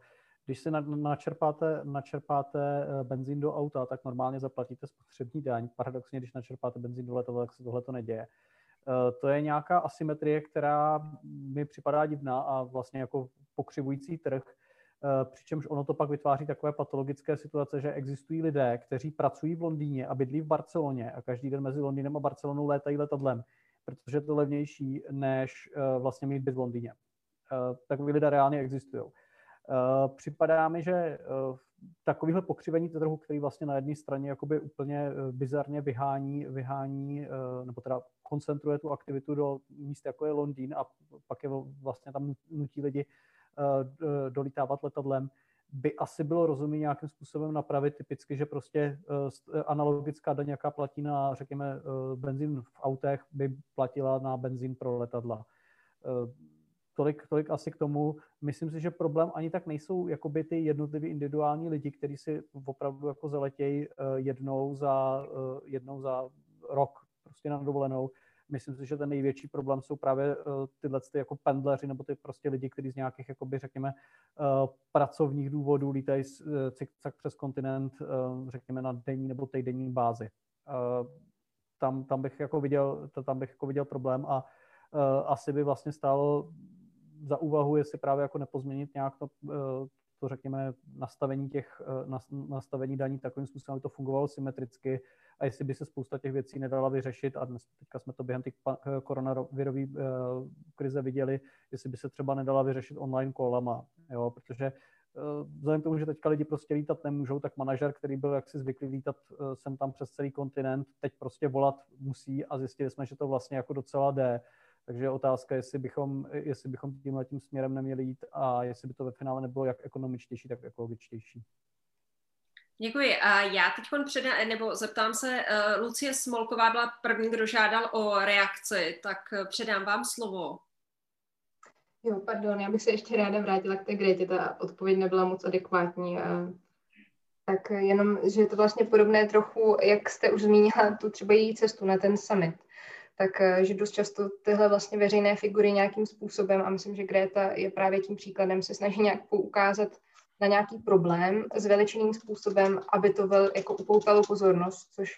Když si načerpáte, načerpáte eh, benzín do auta, tak normálně zaplatíte spotřební daň. Paradoxně, když načerpáte benzín do letadla, tak se tohle to neděje. Eh, to je nějaká asymetrie, která mi připadá divná a vlastně jako pokřivující trh, eh, přičemž ono to pak vytváří takové patologické situace, že existují lidé, kteří pracují v Londýně a bydlí v Barceloně a každý den mezi Londýnem a Barcelonou létají letadlem, protože je to levnější, než vlastně mít byt v Londýně. Takový lidé reálně existují. Eh, připadá mi, že uh, takovýhle pokřivení trhu, který vlastně na jedné straně jakoby úplně eh, bizarně vyhání, vyhání nebo teda koncentruje tu aktivitu do míst, jako je Londýn a pak je vlastně tam nutí lidi dolítávat letadlem, by asi bylo rozumné nějakým způsobem napravit typicky, že prostě analogická daň, jaká platí na, řekněme, benzín v autech, by platila na benzín pro letadla tolik, tolik asi k tomu. Myslím si, že problém ani tak nejsou jakoby ty jednotliví individuální lidi, kteří si opravdu jako zaletějí eh, jednou za, eh, jednou za rok prostě na dovolenou. Myslím si, že ten největší problém jsou právě eh, tyhle ty jako pendleři nebo ty prostě lidi, kteří z nějakých, jakoby, řekněme, pracovních důvodů lítají cikcak přes kontinent, řekněme, na denní nebo týdenní bázi. Tam, tam bych jako viděl, tam bych jako viděl problém a asi by vlastně stálo za úvahu, jestli právě jako nepozměnit nějak to, eh, to řekněme, nastavení těch, eh, nastavení daní takovým způsobem, aby to fungovalo symetricky a jestli by se spousta těch věcí nedala vyřešit. A dnes, teďka jsme to během těch eh, koronavirové krize viděli, jestli by se třeba nedala vyřešit online kolama, jo, protože vzhledem k tomu, že teďka lidi prostě lítat nemůžou, tak manažer, který byl jaksi zvyklý lítat sem tam přes celý kontinent, teď prostě volat musí a zjistili jsme, že to vlastně jako docela jde takže je otázka, jestli bychom, jestli bychom tímhle tím směrem neměli jít a jestli by to ve finále nebylo jak ekonomičtější, tak ekologičtější. Děkuji. A já teď předám, nebo zeptám se, uh, Lucie Smolková byla první, kdo žádal o reakci, tak eh, předám vám slovo. Jo, pardon, já bych se ještě ráda vrátila k té Gretě, ta odpověď nebyla moc adekvátní. Tak jenom, že je to vlastně podobné trochu, jak jste už zmínila, tu třeba její cestu na ten summit tak eh, že dost často tyhle vlastně veřejné figury nějakým způsobem, a myslím, že Greta je právě tím příkladem, se snaží nějak poukázat na nějaký problém s veličiným způsobem, aby to vel, jako upoutalo pozornost, což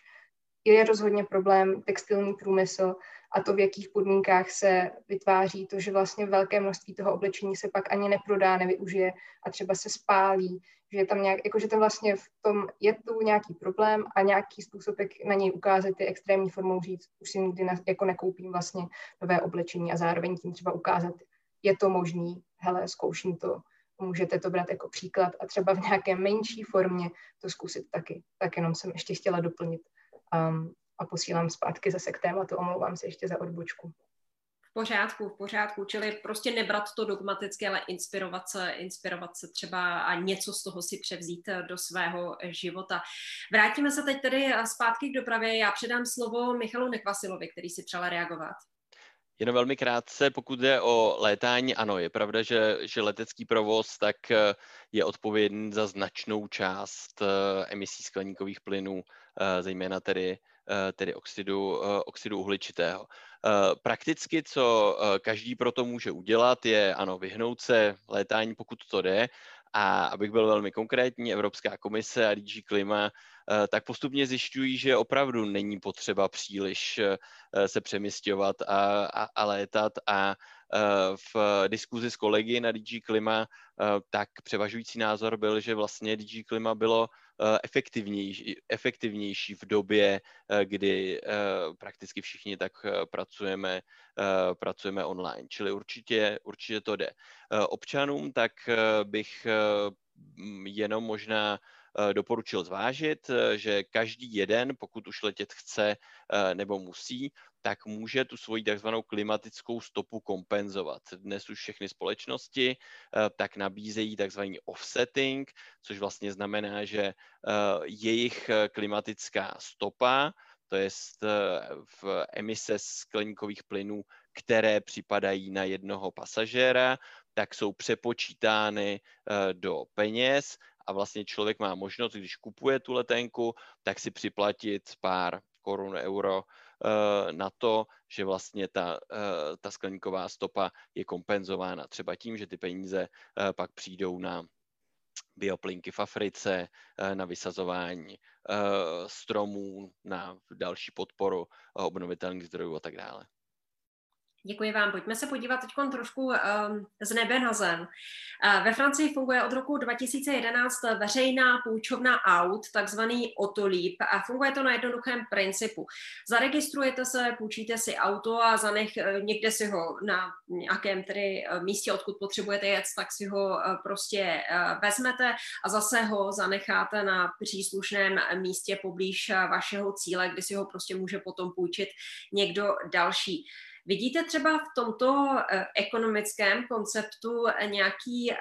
je rozhodně problém textilní průmysl a to, v jakých podmínkách se vytváří, to, že vlastně velké množství toho oblečení se pak ani neprodá, nevyužije a třeba se spálí, že je tam nějak, jako, že tam vlastně v tom je tu nějaký problém a nějaký způsob, jak na něj ukázat, je extrémní formou říct, už si nikdy ne, jako nekoupím vlastně nové oblečení a zároveň tím třeba ukázat, je to možný, hele, zkouším to, můžete to brát jako příklad a třeba v nějaké menší formě to zkusit taky. Tak jenom jsem ještě chtěla doplnit. Um, a posílám zpátky zase k tématu, omlouvám se ještě za odbočku. V pořádku, v pořádku, čili prostě nebrat to dogmaticky, ale inspirovat se, inspirovat se třeba a něco z toho si převzít do svého života. Vrátíme se teď tedy zpátky k dopravě. Já předám slovo Michalu Nekvasilovi, který si přál reagovat. Jenom velmi krátce, pokud jde o létání, ano, je pravda, že, že letecký provoz tak je odpovědný za značnou část emisí skleníkových plynů, zejména tedy Eh, tedy oxidu, eh, oxidu uhličitého. Eh, prakticky, co každý pro to může udělat, je ano, vyhnout se létání, pokud to jde, a abych byl velmi konkrétní, Evropská komise a DG Klima tak postupně zjišťují, že opravdu není potřeba příliš se přemysťovat a, a, a létat a v diskuzi s kolegy na DG Klima tak převažující názor byl, že vlastně DG Klima bylo efektivnější, efektivnější v době, kdy prakticky všichni tak pracujeme, pracujeme online. Čili určitě, určitě to jde. Občanům tak bych jenom možná Eh, doporučil zvážit, eh, že každý jeden, pokud už letět chce eh, nebo musí, tak může tu svoji takzvanou klimatickou stopu kompenzovat. Dnes už všechny společnosti tak nabízejí takzvaný offsetting, což vlastně znamená, že jejich klimatická stopa, to je v emise skleníkových plynů, které připadají na jednoho pasažéra, tak jsou přepočítány do peněz a vlastně člověk má možnost, když kupuje tu letenku, tak si připlatit pár korun, euro eh, na to, že vlastně ta, eh, ta skleníková stopa je kompenzována třeba tím, že ty peníze eh, pak přijdou na bioplinky v Africe, na vysazování stromů, na další podporu obnovitelných zdrojů a tak dále. Děkuji vám. Pojďme se podívat teď trošku um, z nebe na zem. Uh, ve Francii funguje od roku 2011 veřejná půjčovna aut, takzvaný Otolíp, a funguje to na jednoduchém principu. Zaregistrujete se, půjčíte si auto a za nech uh, někde si ho na nějakém tedy místě, odkud potřebujete jet, tak si ho prostě vezmete a zase ho zanecháte na příslušném místě poblíž vašeho cíle, kdy si ho prostě může potom půjčit někdo další. Vidíte třeba v tomto eh, ekonomickém konceptu nějaký, eh,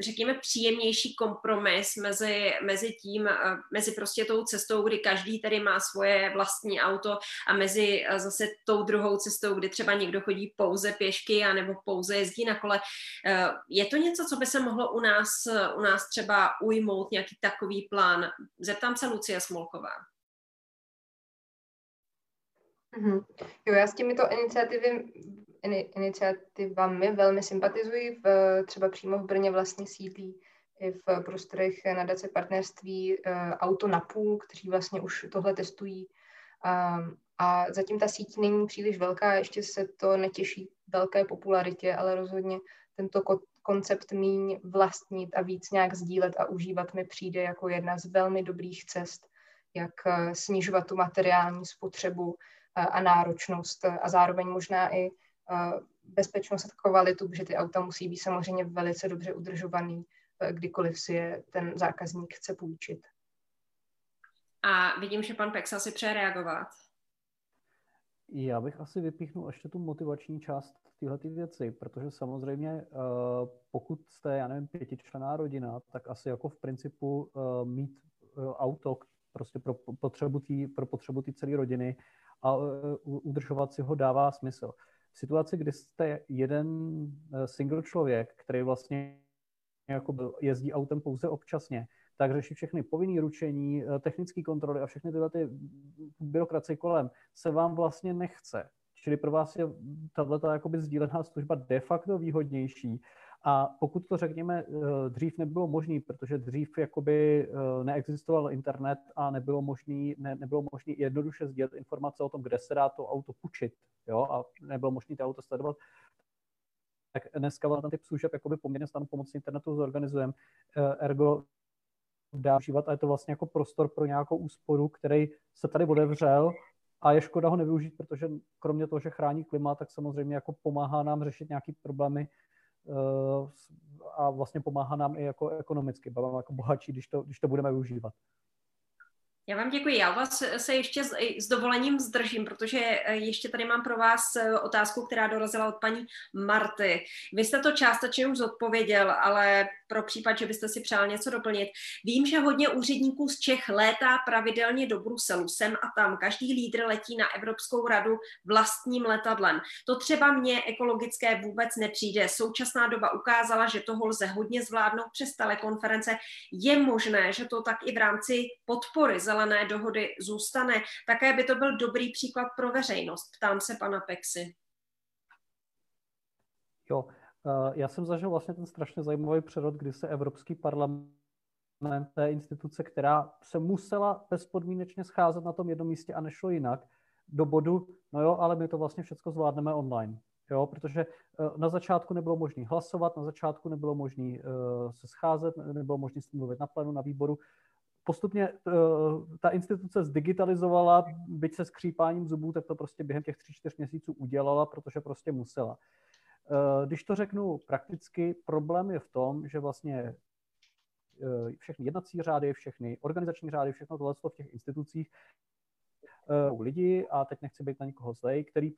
řekněme, příjemnější kompromis mezi, mezi tím, eh, mezi prostě tou cestou, kdy každý tady má svoje vlastní auto a mezi zase tou druhou cestou, kdy třeba někdo chodí pouze pěšky a nebo pouze jezdí na kole. Je to něco, co by se mohlo u nás, u nás třeba ujmout, nějaký takový plán? Zeptám se Lucie Smolková. Mm-hmm. Jo, já s těmito iniciativy, in, iniciativami velmi sympatizuji. V, třeba přímo v Brně vlastně sídlí i v prostorech nadace partnerství uh, Auto na půl, kteří vlastně už tohle testují. Um, a zatím ta síť není příliš velká, ještě se to netěší velké popularitě, ale rozhodně tento ko- koncept míň vlastnit a víc nějak sdílet a užívat mi přijde jako jedna z velmi dobrých cest, jak uh, snižovat tu materiální spotřebu a náročnost a zároveň možná i bezpečnost a kvalitu, protože ty auta musí být samozřejmě velice dobře udržovaný, kdykoliv si je ten zákazník chce půjčit. A vidím, že pan Pexa si přeje reagovat. Já bych asi vypíchnul ještě tu motivační část téhle věci, protože samozřejmě pokud jste, já nevím, pětičlená rodina, tak asi jako v principu mít auto prostě pro potřebu té pro potřebu celé rodiny a e, udržovat si ho dává smysl. V situaci, kdy jste jeden e, single člověk, který vlastně jako jezdí autem pouze občasně, tak řeší všechny povinné ručení, e, technické kontroly a všechny tyhle ty byrokracie kolem se vám vlastně nechce. Čili pro vás je tato sdílená služba de facto výhodnější a pokud to řekněme eh, dřív nebylo možné, protože dřív jakoby eh, neexistoval internet a nebylo možné ne, nebylo možný jednoduše sdílet informace o tom, kde se dá to auto půjčit, jo, a nebylo možné to auto sledovat, tak dneska ten typ služeb jakoby poměrně snadno pomocí internetu zorganizujeme. Eh, ergo dá užívat a je to vlastně jako prostor pro nějakou úsporu, který se tady odevřel a je škoda ho nevyužít, protože kromě toho, že chrání klima, tak samozřejmě jako pomáhá nám řešit nějaké problémy, a vlastně pomáhá nám i jako ekonomicky, budeme jako bohatší, když to, když to budeme využívat. Já vám děkuji. Já vás se ještě s, s dovolením zdržím, protože eh, ještě tady mám pro vás eh, otázku, která dorazila od paní Marty. Vy jste to částečně už zodpověděl, ale pro případ, že byste si přál něco doplnit. Vím, že hodně úředníků z Čech létá pravidelně do Bruselu, sem a tam. Každý lídr letí na Evropskou radu vlastním letadlem. To třeba mně ekologické vůbec nepřijde. Současná doba ukázala, že toho lze hodně zvládnout přes telekonference. Je možné, že to tak i v rámci podpory zelené dohody zůstane. Také by to byl dobrý příklad pro veřejnost. Ptám se pana Pexy. Jo, já jsem zažil vlastně ten strašně zajímavý přerod, kdy se Evropský parlament té instituce, která se musela bezpodmínečně scházet na tom jednom místě a nešlo jinak, do bodu, no jo, ale my to vlastně všechno zvládneme online. Jo, protože eh, na začátku nebylo možné hlasovat, na začátku nebylo možné eh, se scházet, nebylo možné mluvit na plenu, na výboru. postupně ta instituce zdigitalizovala, byť se skřípáním zubů, tak to prostě během těch tři, čtyř měsíců udělala, protože prostě musela. Když to řeknu prakticky, problém je v tom, že vlastně všechny jednací řády, všechny organizační řády, všechno tohle v těch institucích lidi, a teď nechci být na nikoho zlej, který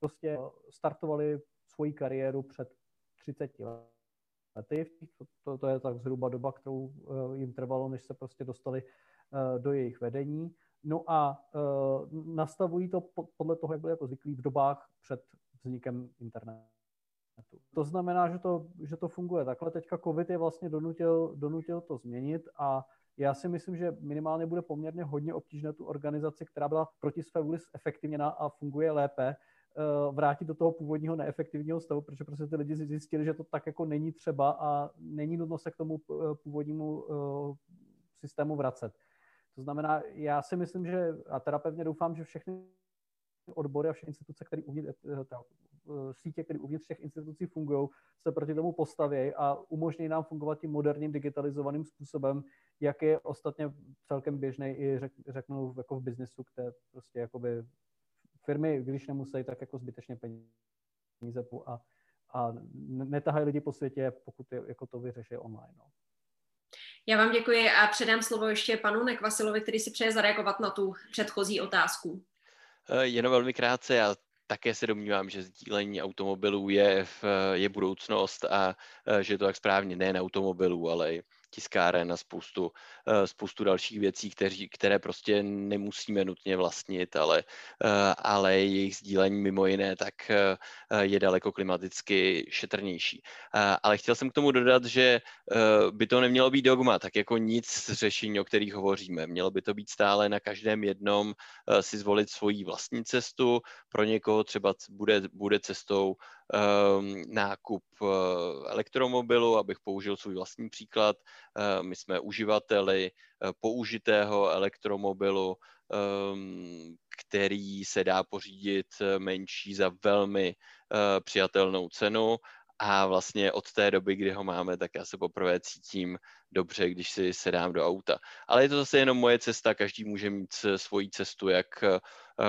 prostě startovali svoji kariéru před 30 lety. To, to je tak zhruba doba, kterou eh, jim trvalo, než se prostě dostali eh, do jejich vedení. No a nastavují to podle toho, jak byli jako zvyklí v dobách před vznikem internetu. To znamená, že to, že to funguje takhle. Teďka COVID je vlastně donutil, donutil to změnit a já si myslím, že minimálně bude poměrně hodně obtížné tu organizaci, která byla proti své vůli efektivněna a funguje lépe, Eh, vrátit do toho původního neefektivního stavu, protože prostě ty lidi zjistili, že to tak jako není třeba a není nutno se k tomu eh, původnímu eh, systému vracet. To znamená, já si myslím, že, a teda pevně doufám, že všechny odbory a všechny instituce, které uvnitř, ta, sítě, které uvnitř těch institucí fungují, se proti tomu postaví a umožní nám fungovat tím moderním digitalizovaným způsobem, jak je ostatně celkem běžný i řek, řeknu jako v biznesu, kde prostě jakoby firmy, když nemusí, tak jako zbytečně peníze a, a netahají lidi po světě, pokud je, jako to vyřeší online. No. Já vám děkuji a předám slovo ještě panu Nekvasilovi, který si přeje zareagovat na tu předchozí otázku. Eh, jenom velmi krátce, já také se domnívám, že sdílení automobilů je, v, je budoucnost a eh, že je to tak správně nejen automobilů, ale i tiskáren a spoustu, eh, spoustu dalších věcí, kteří, které prostě nemusíme nutně vlastnit, ale, eh, ale jejich sdílení mimo jiné tak eh, je daleko klimaticky šetrnější. Ale chtěl jsem k tomu dodat, že by to nemělo být dogma, tak jako nic z řešení, o kterých hovoříme. Mělo by to být stále na každém jednom si zvolit svoji vlastní cestu. Pro někoho třeba bude, bude cestou nákup elektromobilu, abych použil svůj vlastní příklad. Uh, my jsme uživateli uh, použitého elektromobilu, um, který se dá pořídit menší za velmi přijatelnou cenu a vlastně od té doby, kdy ho máme, tak já se poprvé cítím dobře, když si sedám do auta. Ale je to zase jenom moje cesta, každý může mít svoji cestu, jak,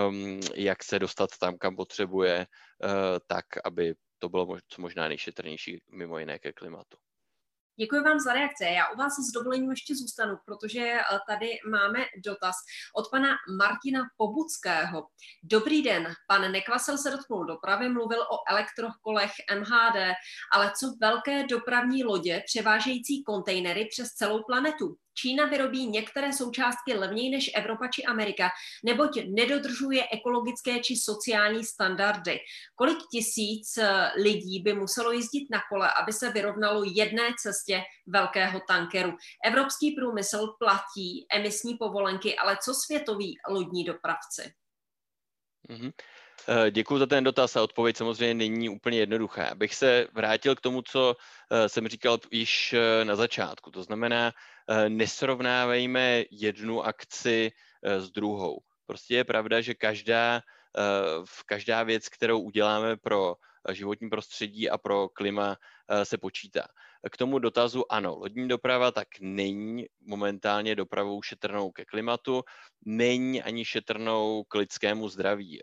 um, jak se dostat tam, kam potřebuje, tak, aby to bylo co možná nejšetrnější mimo jiné ke klimatu. Děkuji vám za reakce. Já u vás s dovolením ještě zůstanu, protože eh, tady máme dotaz od pana Martina Pobuckého. Dobrý den, pan Nekvasel se dotknul dopravy, mluvil o elektrokolech MHD, ale co velké dopravní lodě převážející kontejnery přes celou planetu? Čína vyrobí některé součástky levněji než Evropa či Amerika, neboť nedodržuje ekologické či sociální standardy. Kolik tisíc eh, lidí by muselo jezdit na kole, aby se vyrovnalo jedné cestě velkého tankeru? Evropský průmysl platí emisní povolenky, ale co světoví lodní dopravci? Mm-hmm. Děkuji za ten dotaz a odpověď samozřejmě není úplně jednoduchá. Abych se vrátil k tomu, co eh, jsem říkal již na začátku. To znamená, Eh, nesrovnávejme jednu akci eh, s druhou. Prostě je pravda, že každá, eh, každá věc, kterou uděláme pro životní prostředí a pro klima, se počítá. K tomu dotazu ano, lodní doprava tak není momentálně dopravou šetrnou ke klimatu, není ani šetrnou k lidskému zdraví.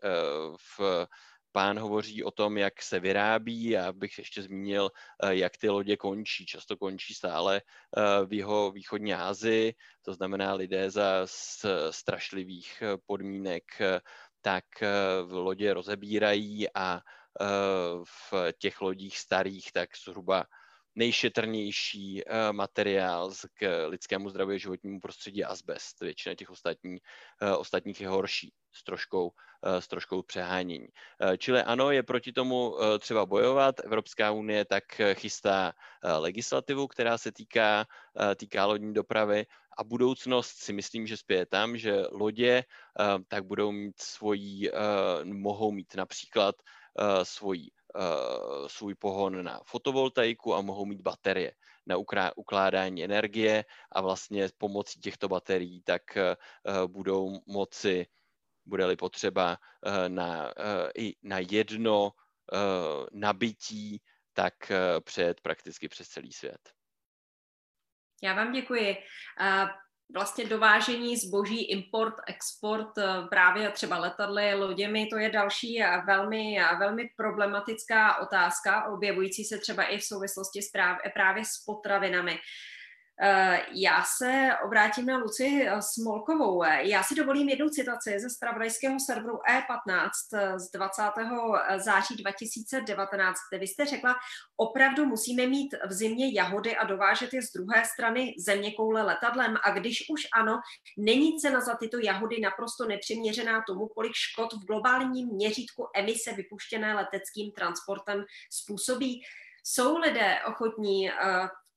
V pán hovoří o tom, jak se vyrábí. Já bych ještě zmínil, eh, jak ty lodě končí. Často končí stále eh, v jeho východní Asii, to znamená lidé za strašlivých eh, podmínek tak v lodě rozebírají a v těch lodích starých tak zhruba nejšetrnější materiál k lidskému zdraví a životnímu prostředí asbest. Většina těch ostatní, ostatních je horší s troškou Eh, s troškou přehánění. Eh, čili ano, je proti tomu eh, třeba bojovat. Evropská unie tak chystá legislativu, která se týká, týká lodní dopravy a budoucnost si myslím, že spěje tam, že lodě tak budou mít svojí, mohou mít například svojí svůj pohon na fotovoltaiku a mohou mít baterie na ukládání energie a vlastně pomocí těchto baterií tak budou moci bude-li potřeba eh, na, eh, i na jedno eh, nabití, tak přejet prakticky přes celý svět. Já vám děkuji. Vlastně dovážení zboží, import, export eh, právě třeba letadly, loděmi, to je další a velmi, a velmi problematická otázka, objevující se třeba i v souvislosti s právě, právě s potravinami. Eh, já se obrátím na Luci eh, Smolkovou. Já si dovolím jednu citaci ze spravodajského serveru E15 eh, z 20. září 2019, kde vy jste řekla, opravdu musíme mít v zimě jahody a dovážet je z druhé strany země koule letadlem a když už ano, není cena za tyto jahody naprosto nepřiměřená tomu, kolik škod v globálním měřítku emise vypuštěné leteckým transportem způsobí. Jsou lidé ochotní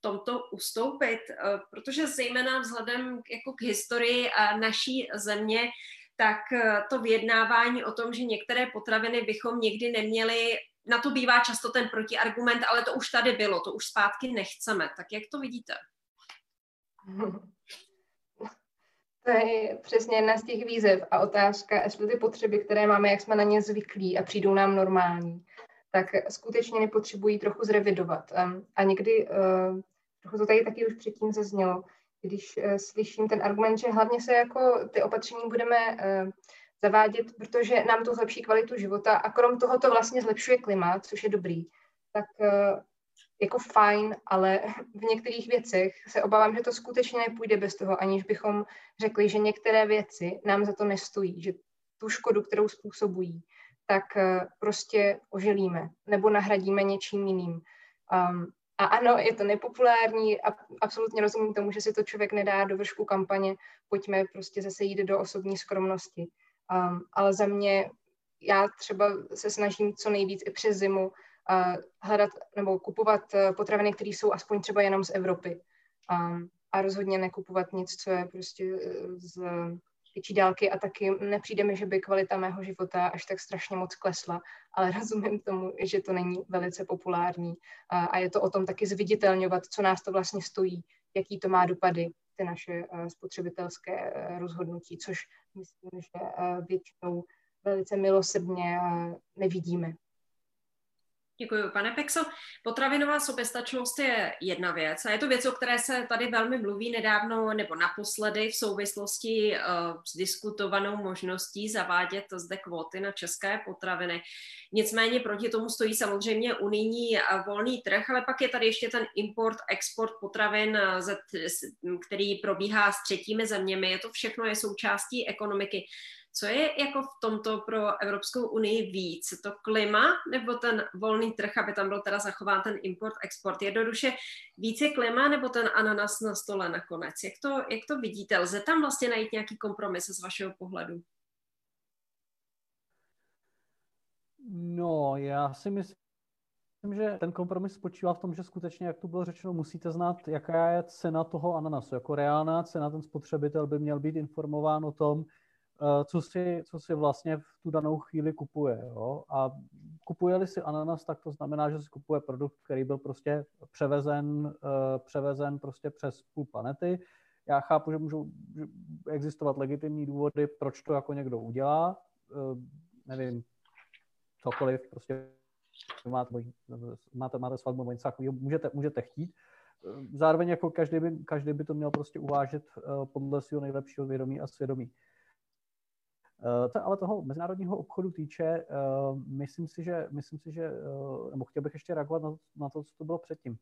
tomto ustoupit, eh, protože zejména vzhledem jako k historii naší země, tak eh, to vyjednávání o tom, že některé potraviny bychom někdy neměli, na to bývá často ten protiargument, ale to už tady bylo, to už zpátky nechceme. Tak jak to vidíte? [LAUGHS] To je přesně jedna z těch výzev a otázka, jestli ty potřeby, které máme, jak jsme na ně zvyklí a přijdou nám normální, tak skutečně nepotřebují trochu zrevidovat. A někdy eh, trochu to tady taky už předtím zaznělo, když uh, slyším ten argument, že hlavně se jako ty opatření budeme uh, zavádět, protože nám to zlepší kvalitu života a krom toho to vlastně zlepšuje klima, což je dobrý, tak uh, jako fajn, ale [LAUGHS] v některých věcech se obávám, že to skutečně nepůjde bez toho, aniž bychom řekli, že některé věci nám za to nestojí, že tu škodu, kterou způsobují, tak prostě oželíme nebo nahradíme něčím jiným. Um, a ano, je to nepopulární a absolutně rozumím tomu, že si to člověk nedá do vršku kampaně, pojďme prostě zase jít do osobní skromnosti. Um, ale za mě, já třeba se snažím co nejvíc i přes zimu uh, hledat nebo kupovat uh, potraviny, které jsou aspoň třeba jenom z Evropy. Um, a rozhodně nekupovat nic, co je prostě uh, z větší dálky a taky nepřijde mi, že by kvalita mého života až tak strašně moc klesla, ale [LAUGHS] rozumím tomu, že to není velice populární a, je to o tom taky zviditelňovat, co nás to vlastně stojí, jaký to má dopady, ty naše spotřebitelské uh, rozhodnutí, což myslím, že uh, většinou velice milosrdně nevidíme. Děkuji, pane Pexo. Potravinová soběstačnost je jedna věc a je to věc, o které se tady velmi mluví nedávno nebo naposledy v souvislosti uh, s diskutovanou možností zavádět zde kvóty na české potraviny. Nicméně proti tomu stojí samozřejmě unijní volný trh, ale pak je tady ještě ten import, export potravin, který probíhá s třetími zeměmi. Je to všechno je součástí ekonomiky. Co je jako v tomto pro Evropskou unii víc? To klima nebo ten volný trh, aby tam byl teda zachován ten import, export? Jednoduše víc je klima nebo ten ananas na stole nakonec? Jak to, jak to vidíte? Lze tam vlastně najít nějaký kompromis z vašeho pohledu? No, já si myslím, že ten kompromis spočívá v tom, že skutečně, jak tu bylo řečeno, musíte znát, jaká je cena toho ananasu. Jako reálná cena, ten spotřebitel by měl být informován o tom, co si, co si vlastně v tu danou chvíli kupuje. Jo? A kupuje-li si ananas, tak to znamená, že si kupuje produkt, který byl prostě převezen, eh, převezen prostě přes půl planety. Já chápu, že můžou existovat legitimní důvody, proč to jako někdo udělá. Eh, nevím, cokoliv, prostě máte, máte, svatbu nebo něco takového, můžete, můžete chtít. Zároveň jako každý by, každý by to měl prostě uvážet podle svého nejlepšího vědomí a svědomí. Eh, co ale toho mezinárodního obchodu týče, eh, myslím si, že, myslím si, že eh, nebo chtěl bych ještě reagovat na, na to, co to bylo předtím.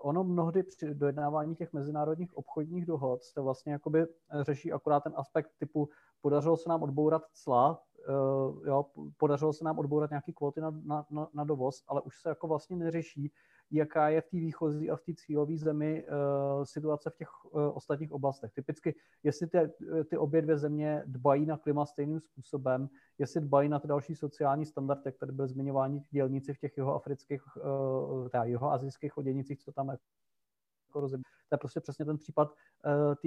Ono mnohdy při dojednávání těch mezinárodních obchodních dohod se vlastně jakoby řeší akorát ten aspekt typu podařilo se nám odbourat cla, jo, podařilo se nám odbourat nějaké kvóty na, na, na dovoz, ale už se jako vlastně neřeší, jaká je v té výchozí a v té cílové zemi uh, situace v těch uh, ostatních oblastech. Typicky, jestli ty, ty obě dvě země dbají na klima stejným způsobem, jestli dbají na ty další sociální standardy, které byly zmiňováni dělníci v těch jihoafrických, uh, teda jihoazijských oděnicích, co tam jako To je prostě přesně ten případ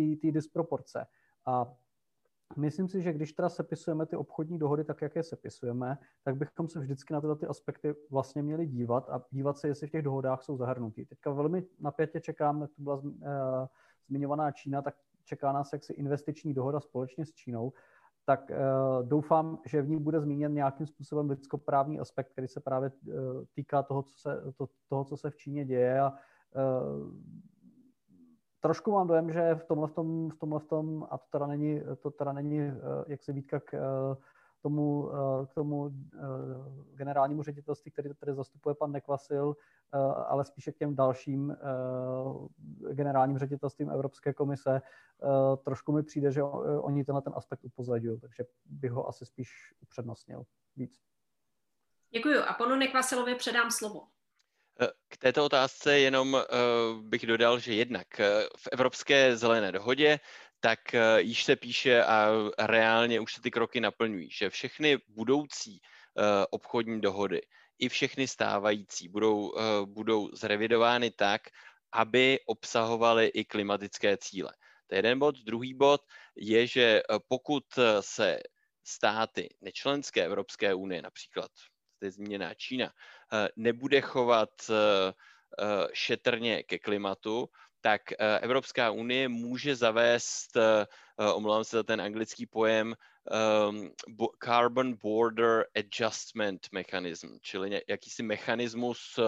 uh, té disproporce. A Myslím si, že když teda sepisujeme ty obchodní dohody tak, jak je sepisujeme, tak bychom se vždycky na tyto ty aspekty vlastně měli dívat a dívat se, jestli v těch dohodách jsou zahrnutí. Teďka velmi napětě čekám, jak to byla uh, zmiňovaná Čína, tak čeká nás jaksi investiční dohoda společně s Čínou, tak uh, doufám, že v ní bude zmíněn nějakým způsobem lidskoprávní aspekt, který se právě uh, týká toho co, se, to, toho, co se v Číně děje a trošku mám dojem, že v tomhle, tom, v tomhle tom, a to teda není, to teda není jak se výtka k tomu, k tomu generálnímu ředitelství, který tady zastupuje pan Nekvasil, ale spíše k těm dalším generálním ředitelstvím Evropské komise. Trošku mi přijde, že oni tenhle ten aspekt upozadili, takže bych ho asi spíš upřednostnil víc. Děkuji a panu Nekvasilovi předám slovo. Eh, k této otázce jenom uh, bych dodal, že jednak uh, v Evropské zelené dohodě tak již se píše a reálně už se ty kroky naplňují, že všechny budoucí obchodní dohody i všechny stávající budou, budou zrevidovány tak, aby obsahovaly i klimatické cíle. To je jeden bod. Druhý bod je, že pokud se státy nečlenské Evropské unie, například zde zmíněná Čína, eh, nebude chovat eh, eh, šetrně ke klimatu, tak Evropská unie může zavést, omlouvám se za ten anglický pojem, ehm, Carbon Border Adjustment Mechanism, čili jakýsi mechanismus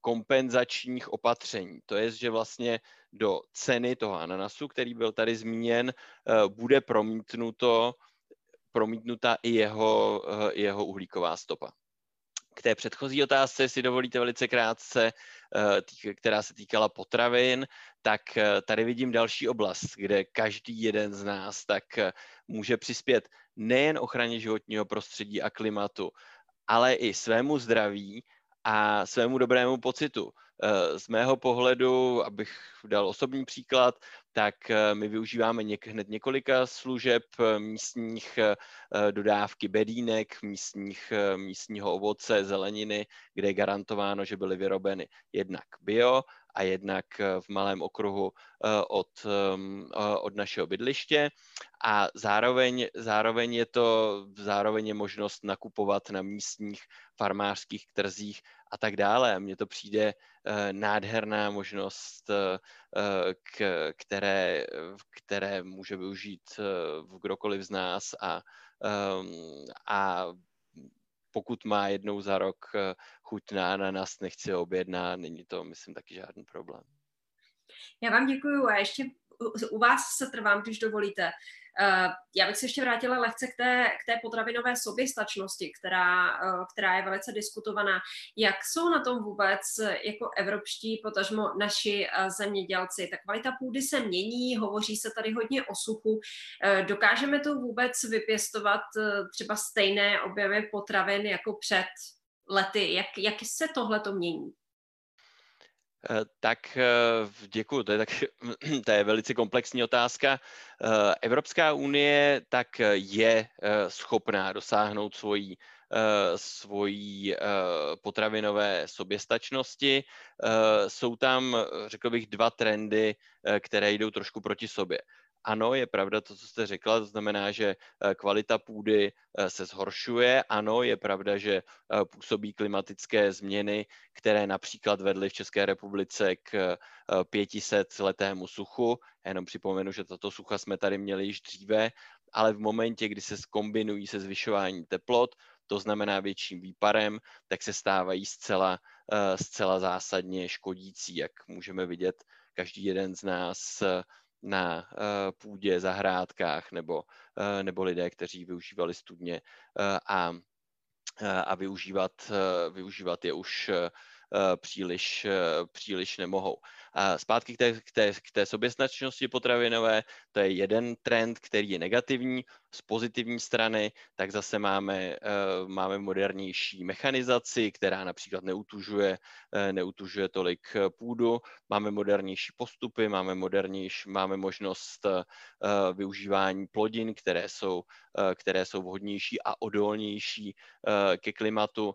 kompenzačních opatření. To je, že vlastně do ceny toho ananasu, který byl tady zmíněn, bude promítnuto promítnuta i jeho, eh, jeho uhlíková stopa. K té předchozí otázce, si dovolíte velice krátce, eh, která se týkala potravin, tak eh, tady vidím další oblast, kde každý jeden z nás tak může přispět nejen ochraně životního prostředí a klimatu, ale i svému zdraví a svému dobrému pocitu. Z mého pohledu, abych dal osobní příklad, tak eh, my využíváme něk, hned několika služeb eh, místních eh, dodávky bedínek, místních, místního ovoce, zeleniny, kde je garantováno, že byly vyrobeny jednak bio a jednak v malém okruhu od, ehm, od našeho bydliště. A zároveň, zároveň, je to, zároveň je možnost nakupovat na místních farmářských trzích a tak dále. Mně to přijde nádherná možnost, k, které, které může využít kdokoliv z nás a, ehm, a pokud má jednou za rok chuť na ananas, nechci objednat, není to, myslím, taky žádný problém. Já vám děkuji a ještě u vás se trvám, když dovolíte. Eh, já bych se ještě vrátila lehce k té, k té potravinové soběstačnosti, která, eh, která je velice diskutovaná. Jak jsou na tom vůbec jako evropští, potažmo naši eh, zemědělci? Ta kvalita půdy se mění, hovoří se tady hodně o suchu. Dokážeme to vůbec vypěstovat třeba stejné objemy potravin jako před lety? Jak, jak se tohle to mění? Eh, tak eh, děkuji, to je, tak, [CLEARS THROAT] to je velice komplexní otázka. Eh, Evropská unie tak je schopná dosáhnout svojí, svojí potravinové soběstačnosti. Jsou tam, řekl bych, dva trendy, které jdou trošku proti sobě. Ano, je pravda to, co jste řekla, to znamená, že eh, kvalita půdy eh, se zhoršuje. Ano, je pravda, že eh, působí klimatické změny, které například vedly v České republice k 500 letému suchu. Jenom připomenu, že tato sucha jsme tady měli již dříve, ale v momentě, kdy se skombinují se zvyšováním teplot, to znamená větším výparem, tak se stávají zcela, zcela zásadně škodící, jak můžeme vidět každý jeden z nás na eh, půdě, zahrádkách nebo, eh, nebo lidé, kteří využívali studně eh, a, a využívat, využívat je už příliš, příliš nemohou. A zpátky k té, k té, k té soběstačnosti potravinové, to je jeden trend, který je negativní. Z pozitivní strany, tak zase máme, uh, máme modernější mechanizaci, která například neutužuje, uh, neutužuje tolik půdu. Máme modernější postupy, máme, modernější, máme možnost využívání plodin, které jsou, které jsou vhodnější a odolnější ke klimatu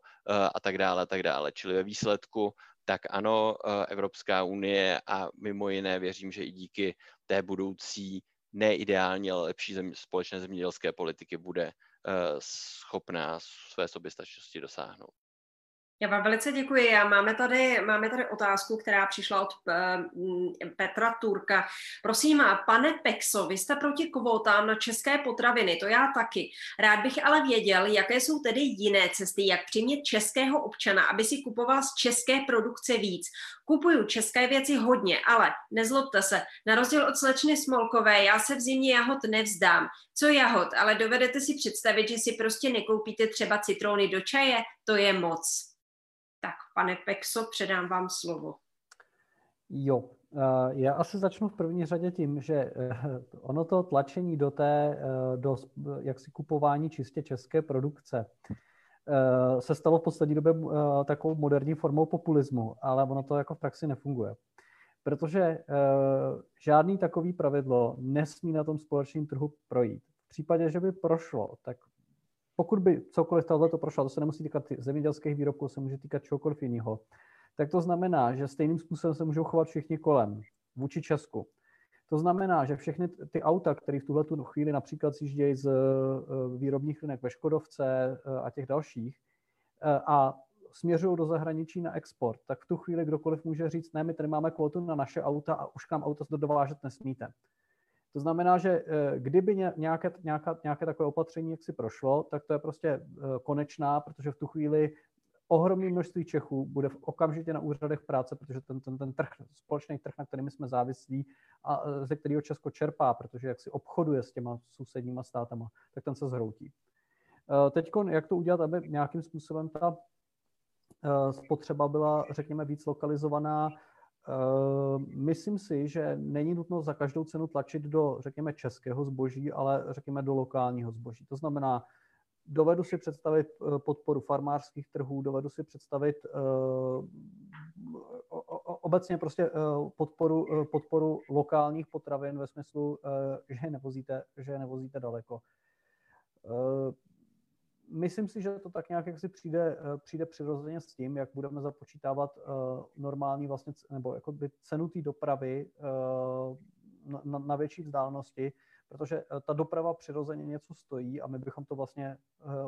a tak dále, a tak dále. Čili ve výsledku tak ano, eh, Evropská unie a mimo jiné věřím, že i díky té budoucí neideální, ale lepší zem, společné zemědělské politiky bude eh, schopná své soběstačnosti dosáhnout. Já vám velice děkuji. A máme tady, máme tady otázku, která přišla od uh, Petra Turka. Prosím, pane Pexo, vy jste proti kvótám na české potraviny, to já taky. Rád bych ale věděl, jaké jsou tedy jiné cesty, jak přimět českého občana, aby si kupoval z české produkce víc. Kupuju české věci hodně, ale nezlobte se, na rozdíl od slečny Smolkové, já se v zimě jahod nevzdám. Co jahod, ale dovedete si představit, že si prostě nekoupíte třeba citrony do čaje? To je moc. Tak, pane Pexo, předám vám slovo. Jo, eh, já asi začnu v první řadě tím, že eh, ono to tlačení do té, eh, do jaksi kupování čistě české produkce se stalo v poslední době takovou moderní formou populismu, ale ono to jako v praxi nefunguje. Protože žádný takový pravidlo nesmí na tom společném trhu projít. V případě, že by prošlo, tak pokud by cokoliv tohle to prošlo, to se nemusí týkat zemědělských výrobků, se může týkat čehokoliv jiného, tak to znamená, že stejným způsobem se můžou chovat všichni kolem, vůči Česku. To znamená, že všechny ty auta, které v tuhle chvíli například zjíždějí z eh, výrobních linek ve Škodovce eh, a těch dalších eh, a směřují do zahraničí na export, tak v tu chvíli kdokoliv může říct, ne, my tady máme kvotu na naše auta a už k nám auta dovážet nesmíte. To znamená, že eh, kdyby nějaké, nějaká, nějaké takové opatření jak si prošlo, tak to je prostě eh, konečná, protože v tu chvíli ohromné množství Čechů bude v okamžitě na úřadech práce, protože ten, ten, ten trh, společný trh, na kterým jsme závislí a eh, ze kterého Česko čerpá, protože jak si obchoduje s těma sousedníma státama, tak ten se zhroutí. Teď, jak to udělat, aby nějakým způsobem ta spotřeba byla, řekněme, víc lokalizovaná, myslím si, že není nutno za každou cenu tlačit do, řekněme, českého zboží, ale řekněme do lokálního zboží. To znamená, dovedu si představit eh, podporu farmářských trhů, dovedu si představit uh, obecně prostě podporu, podporu lokálních potravin ve smyslu, že je nevozíte, že je nevozíte daleko myslím si, že to tak nějak jak si přijde, eh, přijde přirozeně s tím, jak budeme započítávat uh, normální vlastně, nebo jako by cenu té dopravy uh, na, na větší vzdálenosti, protože ta doprava přirozeně něco stojí a my bychom to vlastně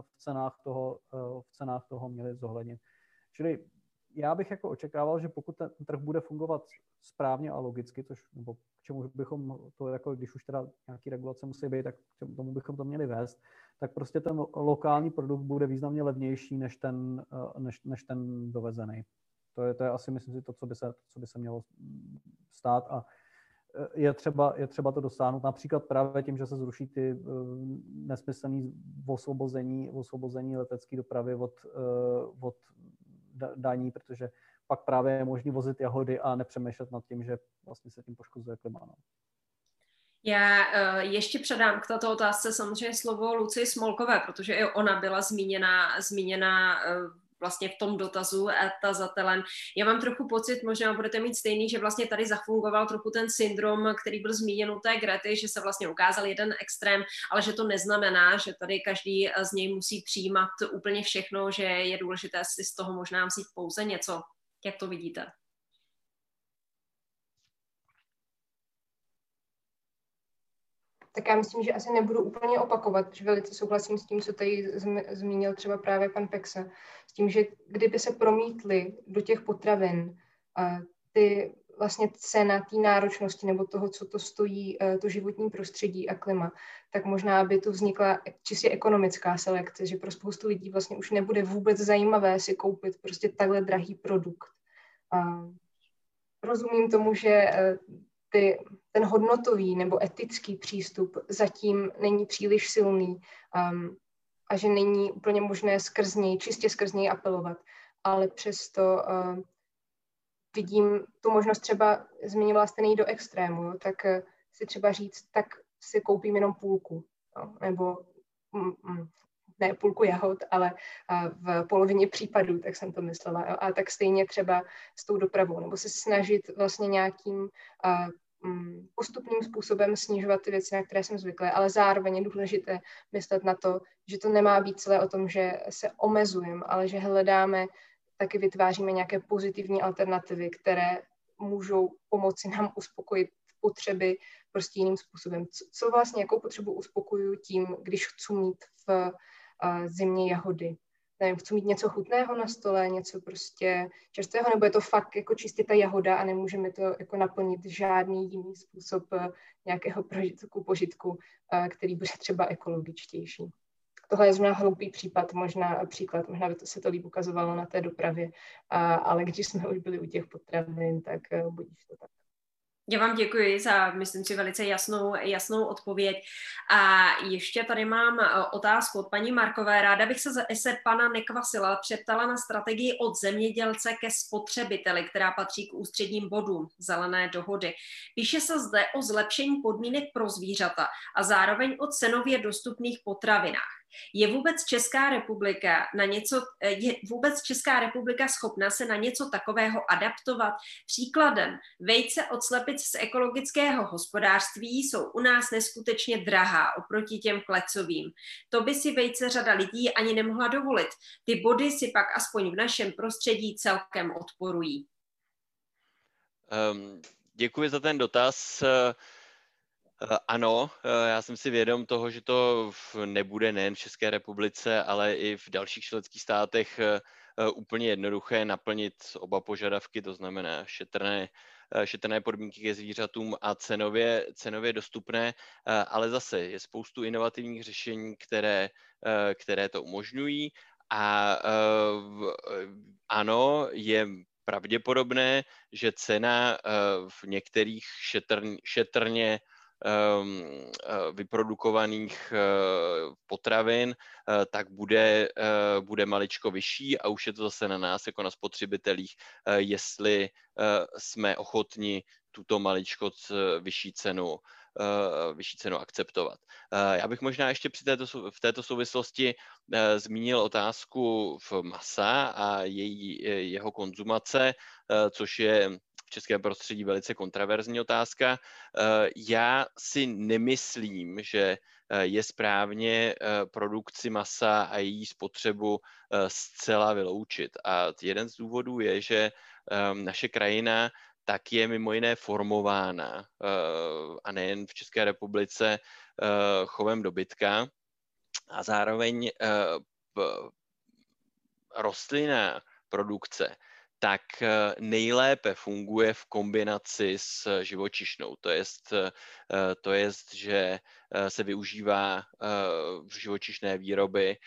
v cenách toho, v cenách toho měli zohlednit. Čili já bych jako očekával, že pokud ten trh bude fungovat správně a logicky, což, nebo k čemu bychom to, jako když už teda nějaký regulace musí být, tak k tomu bychom to měli vést, tak prostě ten lokální produkt bude významně levnější než ten, eh, než, než ten dovezený. To je, to je asi, myslím si, to, co by se, co by se mělo stát a eh, je třeba, je třeba to dosáhnout například právě tím, že se zruší ty uh, nesmyslné osvobození, osvobození letecké dopravy od, od daní, protože pak právě je možné vozit jahody a nepřemýšlet nad tím, že vlastně se tím poškozuje klima. No. Já uh, ještě předám k této otázce samozřejmě slovo Luci Smolkové, protože i ona byla zmíněna, zmíněna uh, vlastně v tom dotazu tazatelem. Já mám trochu pocit, možná budete mít stejný, že vlastně tady zafungoval trochu ten syndrom, který byl zmíněn u té Grety, že se vlastně ukázal jeden extrém, ale že to neznamená, že tady každý z něj musí přijímat úplně všechno, že je důležité si z toho možná vzít pouze něco. Jak to vidíte? Tak já myslím, že asi nebudu úplně opakovat, protože velice souhlasím s tím, co tady zmínil třeba právě pan Pexa, s tím, že kdyby se promítly do těch potravin ty vlastně cena té náročnosti nebo toho, co to stojí, e, to životní prostředí a klima, tak možná by tu vznikla čistě ekonomická selekce, že pro spoustu lidí vlastně už nebude vůbec zajímavé si koupit prostě takhle drahý produkt. A rozumím tomu, že e, ty, ten hodnotový nebo etický přístup zatím není příliš silný um, a že není úplně možné skrz něj, čistě skrz něj apelovat. Ale přesto uh, vidím tu možnost třeba, zmiňovala jste nejít do extrému, jo, tak uh, si třeba říct, tak si koupím jenom půlku. Jo, nebo mm, mm, ne půlku jahod, ale uh, v polovině případů, tak jsem to myslela. A tak stejně třeba s tou dopravou, nebo se snažit vlastně nějakým uh, postupným způsobem snižovat ty věci, na které jsem zvyklá, ale zároveň je důležité myslet na to, že to nemá být celé o tom, že se omezujeme, ale že hledáme, taky vytváříme nějaké pozitivní alternativy, které můžou pomoci nám uspokojit potřeby prostě jiným způsobem. Co, co vlastně, jakou potřebu uspokojuju tím, když chci mít v uh, zimě jahody? Nevím, chci mít něco chutného na stole, něco prostě čerstvého, nebo je to fakt jako čistě ta jahoda a nemůžeme to jako naplnit žádný jiný způsob eh, nějakého prožitku, požitku, eh, který bude třeba ekologičtější. Tohle je zrovna hloupý případ, možná příklad, možná by to se to líp ukazovalo na té dopravě, ale když jsme už byli u těch potravin, tak budíš to tak. Já vám děkuji za, myslím si, velice jasnou, jasnou odpověď. A ještě tady mám eh, otázku od paní Markové. Ráda bych se, se pana Nekvasila přeptala na strategii od zemědělce ke spotřebiteli, která patří k ústředním bodům zelené dohody. Píše se zde o zlepšení podmínek pro zvířata a zároveň o cenově dostupných potravinách. Je vůbec Česká republika na něco, je vůbec Česká republika schopna se na něco takového adaptovat? Příkladem, vejce od slepic z ekologického hospodářství jsou u nás neskutečně drahá oproti těm klecovým. To by si vejce řada lidí ani nemohla dovolit. Ty body si pak aspoň v našem prostředí celkem odporují. Um, děkuji za ten dotaz. Uh, ano, eh, já jsem si vědom toho, že to nebude nejen v České republice, ale i v dalších členských státech eh, úplně jednoduché naplnit oba požadavky, to znamená šetrné, šetrné podmínky ke zvířatům a cenově, cenově dostupné, ale zase je spoustu inovativních řešení, které, které to umožňují. A ano, je pravděpodobné, že cena v některých šetrn, šetrně eh, vyprodukovaných eh, potravin, eh, tak bude, bude maličko vyšší a už je to zase na nás, jako na spotřebitelích, jestli jsme ochotni tuto maličko vyšší cenu vyšší cenu akceptovat. Já bych možná ještě při této, v této souvislosti zmínil otázku v masa a její, jeho konzumace, což je českém prostředí velice kontraverzní otázka. Eh, já si nemyslím, že eh, je správně eh, produkci masa a její spotřebu zcela vyloučit. A jeden z důvodů je, že naše krajina tak je mimo jiné formována a nejen v České republice chovem dobytka a zároveň rostlinná produkce tak eh, nejlépe funguje v kombinaci s živočišnou. To je, eh, to je že eh, se využívá v živočišné výroby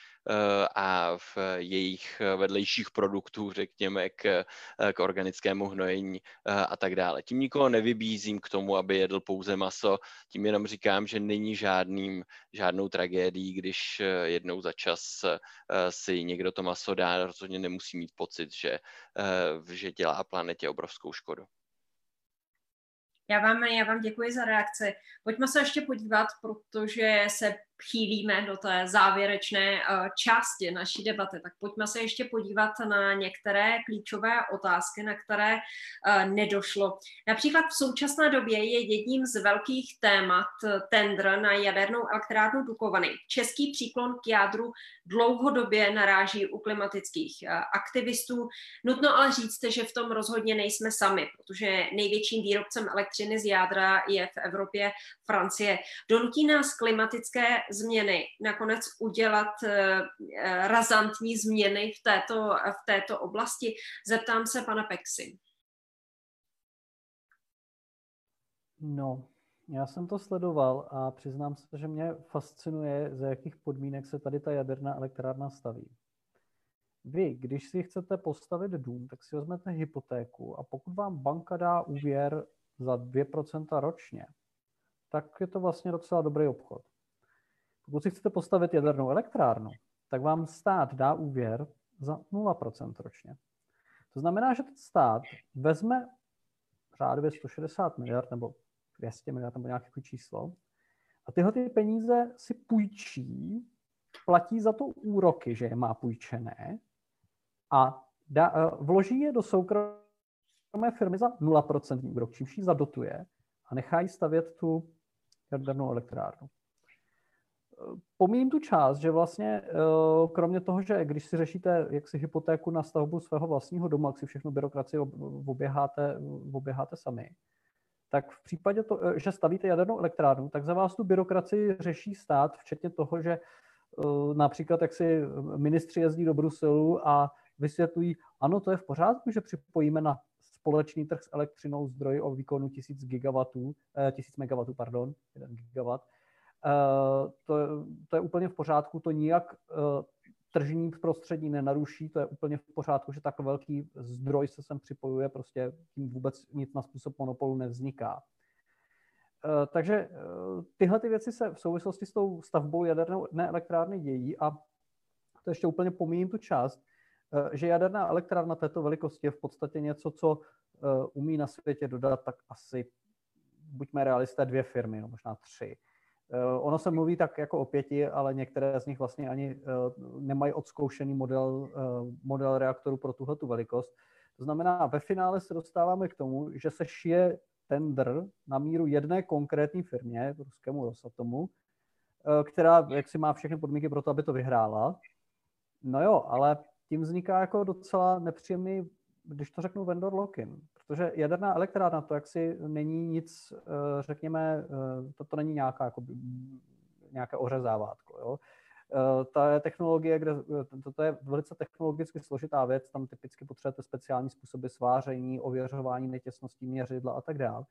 a v jejich vedlejších produktů, řekněme, k, k organickému hnojení a tak dále. Tím nikoho nevybízím k tomu, aby jedl pouze maso, tím jenom říkám, že není žádným, žádnou tragédií, když jednou za čas si někdo to maso dá, rozhodně nemusí mít pocit, že, že dělá planetě obrovskou škodu. Já vám, já vám děkuji za reakci. Pojďme se ještě podívat, protože se chýlíme do té závěrečné eh, části naší debaty, tak pojďme se ještě podívat na některé klíčové otázky, na které eh, nedošlo. Například v současné době je jedním z velkých témat eh, tendr na jadernou elektrárnu Dukovany. Český příklon k jádru dlouhodobě naráží u klimatických aktivistů. Nutno ale říct, že v tom rozhodně nejsme sami, protože největším výrobcem elektřiny z jádra je v Evropě Francie. Donutí nás klimatické změny nakonec udělat eh, eh, razantní změny v této, v této oblasti? Zeptám se pana Pexy. No, já jsem to sledoval a přiznám se, že mě fascinuje, za jakých podmínek se tady ta jaderná elektrárna staví. Vy, když si chcete postavit dům, tak si vezmete hypotéku a pokud vám banka dá úvěr za 2% ročně, tak je to vlastně docela dobrý obchod. Pokud si chcete postavit jadernou elektrárnu, tak vám stát dá úvěr za 0% ročně. To znamená, že stát vezme řádově 160 miliard nebo 200 miliard nebo nějaké číslo a tyhle ty peníze si půjčí, platí za to úroky, že je má půjčené a dá, eh, vloží je do soukromé firmy za 0% úrok, čímž ji zadotuje a nechají stavět tu jadernou elektrárnu pomíním tu část, že vlastně eh, kromě toho, že když si řešíte jaksi hypotéku na stavbu svého vlastního domu, jak si všechno byrokracii oběháte, oběháte sami, tak v případě, to, eh, že stavíte jadernou elektrárnu, tak za vás tu byrokracii řeší stát, včetně toho, že například jak si ministři jezdí do Bruselu a vysvětlují, ano, to je v pořádku, že připojíme na společný trh s elektřinou zdroj o výkonu 1000 gigawatů, 1000 megawatů, pardon, 1 gigawatt. To, to je úplně v pořádku, to nijak tržní prostředí nenaruší, to je úplně v pořádku, že tak velký zdroj se sem připojuje, prostě tím vůbec nic na způsob monopolu nevzniká. Eh, takže eh, tyhle ty věci se v souvislosti s tou stavbou jaderné elektrárny dějí a to ještě úplně pomíjím tu část, eh, že jaderná elektrárna této velikosti je v podstatě něco, co umí na světě dodat tak asi, buďme realisté, dvě firmy, no možná tři. Ono se mluví tak jako o pěti, ale některé z nich vlastně ani nemají odzkoušený model, model reaktoru pro tuhle tu velikost. To znamená, ve finále se dostáváme k tomu, že se šije tender na míru jedné konkrétní firmě, ruskému Rosatomu, eh, která jak si má všechny podmínky pro to, aby to vyhrála. No jo, ale tím vzniká jako docela nepříjemný, když to řeknu, vendor lock-in. Protože jaderná elektrárna to jaksi není nic, eh, řekněme, eh, to, to není nějaká, jako, nějaké ořezávátko. Jo? Eh, ta je technologie, kde, eh, to je velice technologicky složitá věc, tam typicky potřebujete speciální způsoby sváření, ověřování netěsností měřidla a tak dále.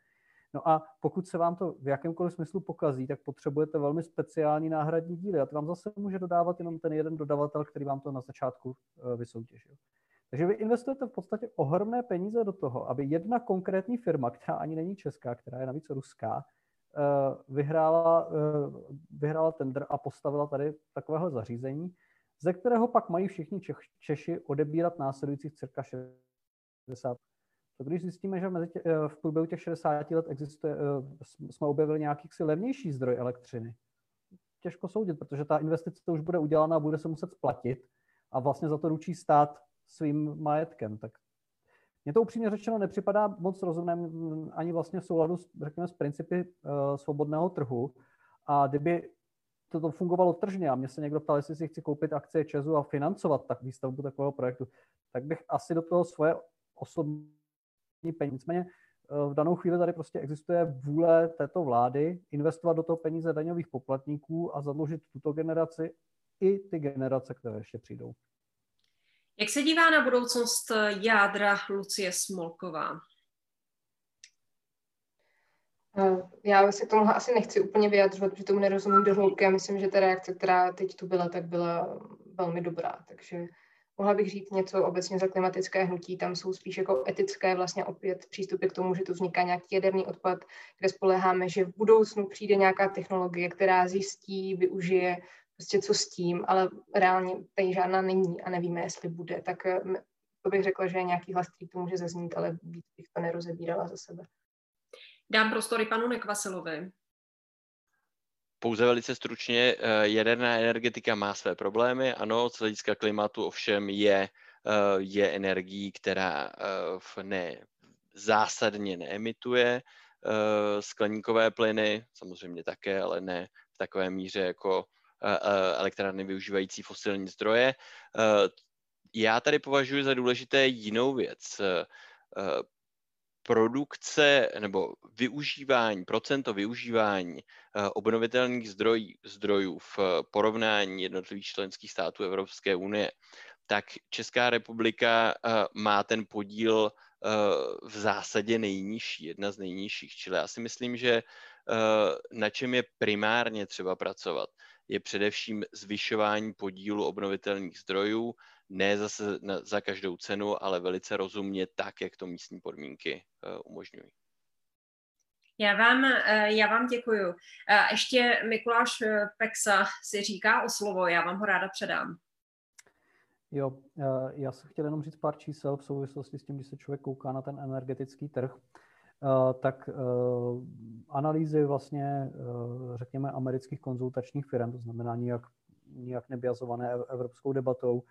No a pokud se vám to v jakémkoliv smyslu pokazí, tak potřebujete velmi speciální náhradní díly a to vám zase může dodávat jenom ten jeden dodavatel, který vám to na začátku vysoutěžil. Takže vy investujete v podstatě ohromné peníze do toho, aby jedna konkrétní firma, která ani není česká, která je navíc ruská, Eh, vyhrála, eh, vyhrála tender a postavila tady takového zařízení, ze kterého pak mají všichni Čech, Češi odebírat následujících cirka 60. To když zjistíme, že mezi tě, eh, v průběhu těch 60 let existuje, jsme objevili nějaký si levnější zdroj elektřiny, těžko soudit, protože ta investice už bude udělána a bude se muset splatit a vlastně za to ručí stát svým majetkem. Tak mně to upřímně řečeno nepřipadá moc rozumné ani vlastně v souladu s, řekněme, s principy uh, svobodného trhu. A kdyby to fungovalo tržně a mě se někdo ptal, jestli si chci koupit akcie Česu a financovat tak výstavbu takového projektu, tak bych asi do toho svoje osobní peníze. Nicméně eh, v danou chvíli tady prostě existuje vůle této vlády investovat do toho peníze daňových poplatníků a zadlužit tuto generaci i ty generace, které ještě přijdou. Jak se dívá na budoucnost jádra Lucie Smolková? Eh, já se k tomu asi nechci úplně vyjadřovat, protože tomu nerozumím do hloubky a myslím, že ta reakce, která teď tu byla, tak byla velmi dobrá. Takže mohla bych říct něco obecně za klimatické hnutí. Tam jsou spíš jako etické vlastně opět přístupy k tomu, že tu vzniká nějaký jaderný odpad, kde spoleháme, že v budoucnu přijde nějaká technologie, která zjistí, využije prostě co s tím, ale reálně tady žádná není a nevíme, jestli bude, tak eh, to bych řekla, že nějaký hlas, který to může zaznít, ale víc bych to nerozebírala za sebe. Dám prostory panu Nekvasilovi. Pouze velice stručně, eh, jaderná energetika má své problémy, ano, z hlediska klimatu ovšem je, eh, je energií, která v ne, zásadně neemituje skleníkové plyny, samozřejmě také, ale ne v takové míře jako elektrárny využívající fosilní zdroje. Já tady považuji za důležité jinou věc. Produkce nebo využívání, procento využívání obnovitelných zdrojů, zdrojů v porovnání jednotlivých členských států Evropské unie, tak Česká republika má ten podíl v zásadě nejnižší, jedna z nejnižších. Čili já si myslím, že na čem je primárně třeba pracovat, je především zvyšování podílu obnovitelných zdrojů, ne zase na, za každou cenu, ale velice rozumně tak, jak to místní podmínky uh, umožňují. Já vám, uh, já vám děkuju. Ještě Mikuláš Peksa si říká o slovo, já vám ho ráda předám. Jo, já jsem chtěl jenom říct pár čísel v souvislosti s tím, když se člověk kouká na ten energetický trh. Eh, tak eh, analýzy vlastně, eh, řekněme, amerických konzultačních firm, to znamená nijak, nijak nebiazované evropskou debatou,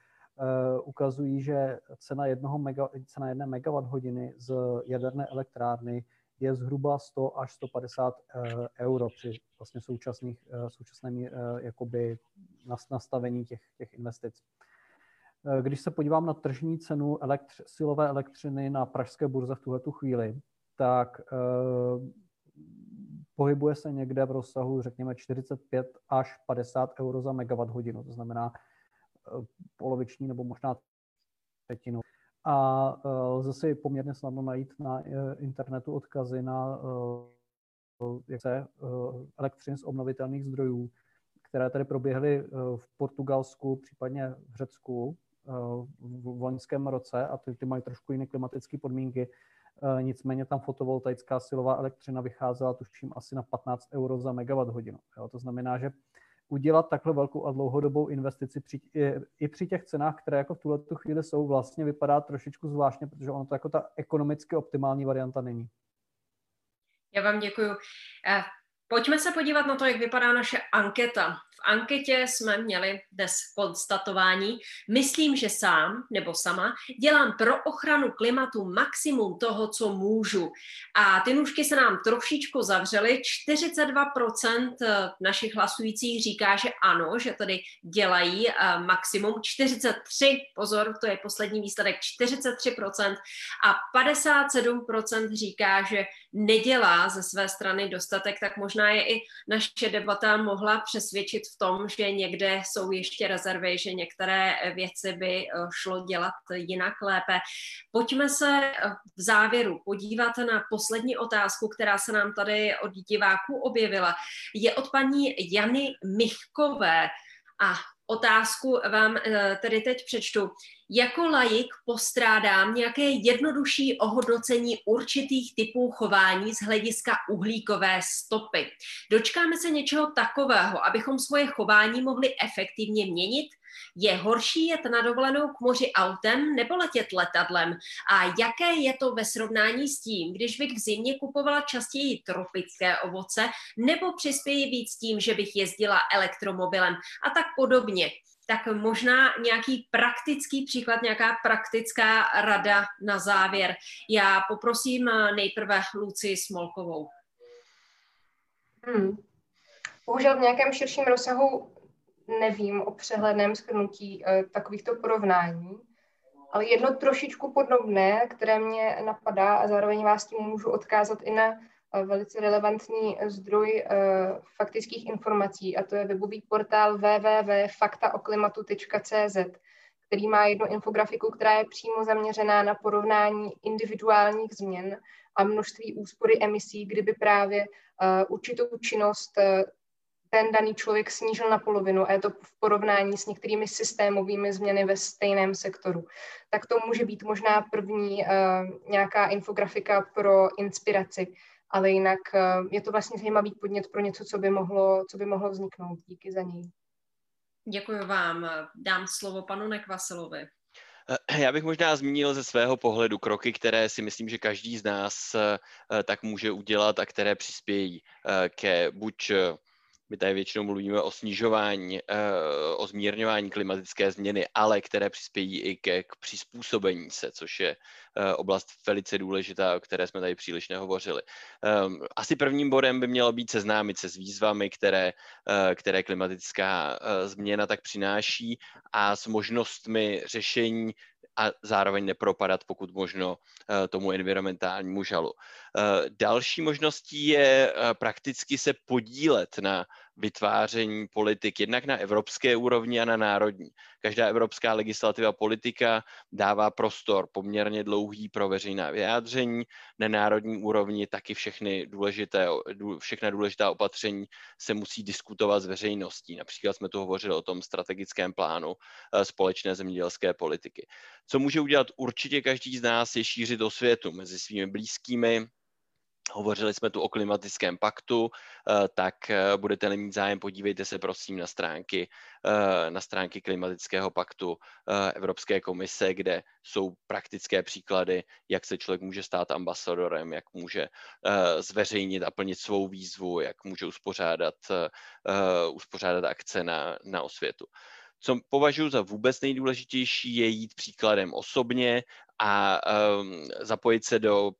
ukazují, že cena, jednoho mega, cena jedné megawatt hodiny z jaderné elektrárny je zhruba 100 až 150 euro při vlastně současných, současném jakoby nastavení těch, těch investic. Když se podívám na tržní cenu elektř, silové elektřiny na pražské burze v tuhletu chvíli, tak eh, pohybuje se někde v rozsahu, řekněme, 45 až 50 euro za megawatt hodinu, to znamená poloviční nebo možná třetinu. A lze si poměrně snadno najít na internetu odkazy na jak se, elektřin z obnovitelných zdrojů, které tady proběhly v Portugalsku, případně v Řecku v loňském roce a ty, ty mají trošku jiné klimatické podmínky. Nicméně tam fotovoltaická silová elektřina vycházela tuším asi na 15 euro za megawatt hodinu. To znamená, že udělat takhle velkou a dlouhodobou investici při, i, i při těch cenách, které jako v tuhle chvíli jsou, vlastně vypadá trošičku zvláštně, protože ono to jako ta ekonomicky optimální varianta není. Já vám děkuji. Eh, pojďme se podívat na to, jak vypadá naše anketa anketě jsme měli dnes konstatování. Myslím, že sám nebo sama dělám pro ochranu klimatu maximum toho, co můžu. A ty nůžky se nám trošičku zavřely. 42% eh, našich hlasujících říká, že ano, že tedy dělají eh, maximum. 43, pozor, to je poslední výsledek, 43% a 57% říká, že nedělá ze své strany dostatek, tak možná je i naše debata mohla přesvědčit v tom, že někde jsou ještě rezervy, že některé věci by eh, šlo dělat jinak lépe. Pojďme se eh, v závěru podívat na poslední otázku, která se nám tady od diváků objevila. Je od paní Jany Michkové a otázku vám eh, tedy teď přečtu. Jako laik postrádám nějaké jednodušší ohodnocení určitých typů chování z hlediska uhlíkové stopy. Dočkáme se něčeho takového, abychom svoje chování mohli efektivně měnit? Je horší jet na dovolenou k moři autem nebo letět letadlem? A jaké je to ve srovnání s tím, když bych v zimě kupovala častěji tropické ovoce nebo přispěji víc tím, že bych jezdila elektromobilem a tak podobně? tak možná nějaký praktický příklad, nějaká praktická rada na závěr. Já poprosím nejprve Luci Smolkovou. Hmm. Bohužel v nějakém širším rozsahu nevím o přehledném shrnutí uh, takovýchto porovnání, ale jedno trošičku podobné, které mě napadá a zároveň vás tím můžu odkázat i na velice relevantní zdroj eh, faktických informací a to je webový portál www.faktaoklimatu.cz, který má jednu infografiku, která je přímo zaměřená na porovnání individuálních změn a množství úspory emisí, kdyby právě eh, určitou činnost eh, ten daný člověk snížil na polovinu a je to v porovnání s některými systémovými změny ve stejném sektoru. Tak to může být možná první uh, nějaká infografika pro inspiraci ale jinak eh, je to vlastně zajímavý podnět pro něco, co by mohlo, co by mohlo vzniknout. Díky za něj. Děkuji vám. Dám slovo panu Nekvaselovi. Eh, já bych možná zmínil ze svého pohledu kroky, které si myslím, že každý z nás tak může udělat a které přispějí ke buď my tady většinou mluvíme o snižování, eh, o zmírňování klimatické změny, ale které přispějí i ke, k přizpůsobení se, což je eh, oblast velice důležitá, o které jsme tady příliš nehovořili. Ehm, asi prvním bodem by mělo být seznámit se s výzvami, které, eh, které klimatická změna tak přináší a s možnostmi řešení a zároveň nepropadat pokud možno tomu environmentálnímu žalu. Další možností je prakticky se podílet na vytváření politik jednak na evropské úrovni a na národní. Každá evropská legislativa politika dává prostor poměrně dlouhý pro veřejná vyjádření, na národní úrovni taky všechny důležité, všechna důležitá opatření se musí diskutovat s veřejností. Například jsme tu hovořili o tom strategickém plánu eh, společné zemědělské politiky. Co může udělat určitě každý z nás je šířit o světu mezi svými blízkými, Hovořili jsme tu o klimatickém paktu, eh, tak eh, budete-li mít zájem, podívejte se prosím na stránky, eh, na stránky klimatického paktu Evropské komise, kde jsou praktické příklady, jak se člověk může stát ambasadorem, jak může zveřejnit a plnit svou výzvu, jak může uspořádat, uspořádat akce na, na osvětu. Co považuji za vůbec nejdůležitější, je jít příkladem osobně a um, zapojit se do,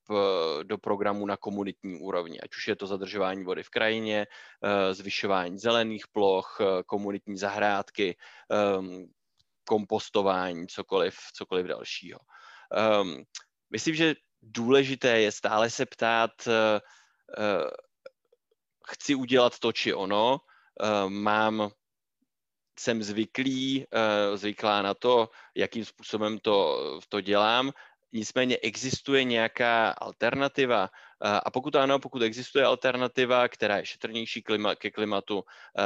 do programu na komunitní úrovni, ať už je to zadržování vody v krajině, uh, zvyšování zelených ploch, uh, komunitní zahrádky, um, kompostování, cokoliv, cokoliv dalšího. Um, myslím, že důležité je stále se ptát, uh, chci udělat to či ono, mám jsem zvyklý, zvyklá na to, jakým způsobem to, to dělám, nicméně existuje nějaká alternativa a pokud ano, pokud existuje alternativa, která je šetrnější klima, ke klimatu,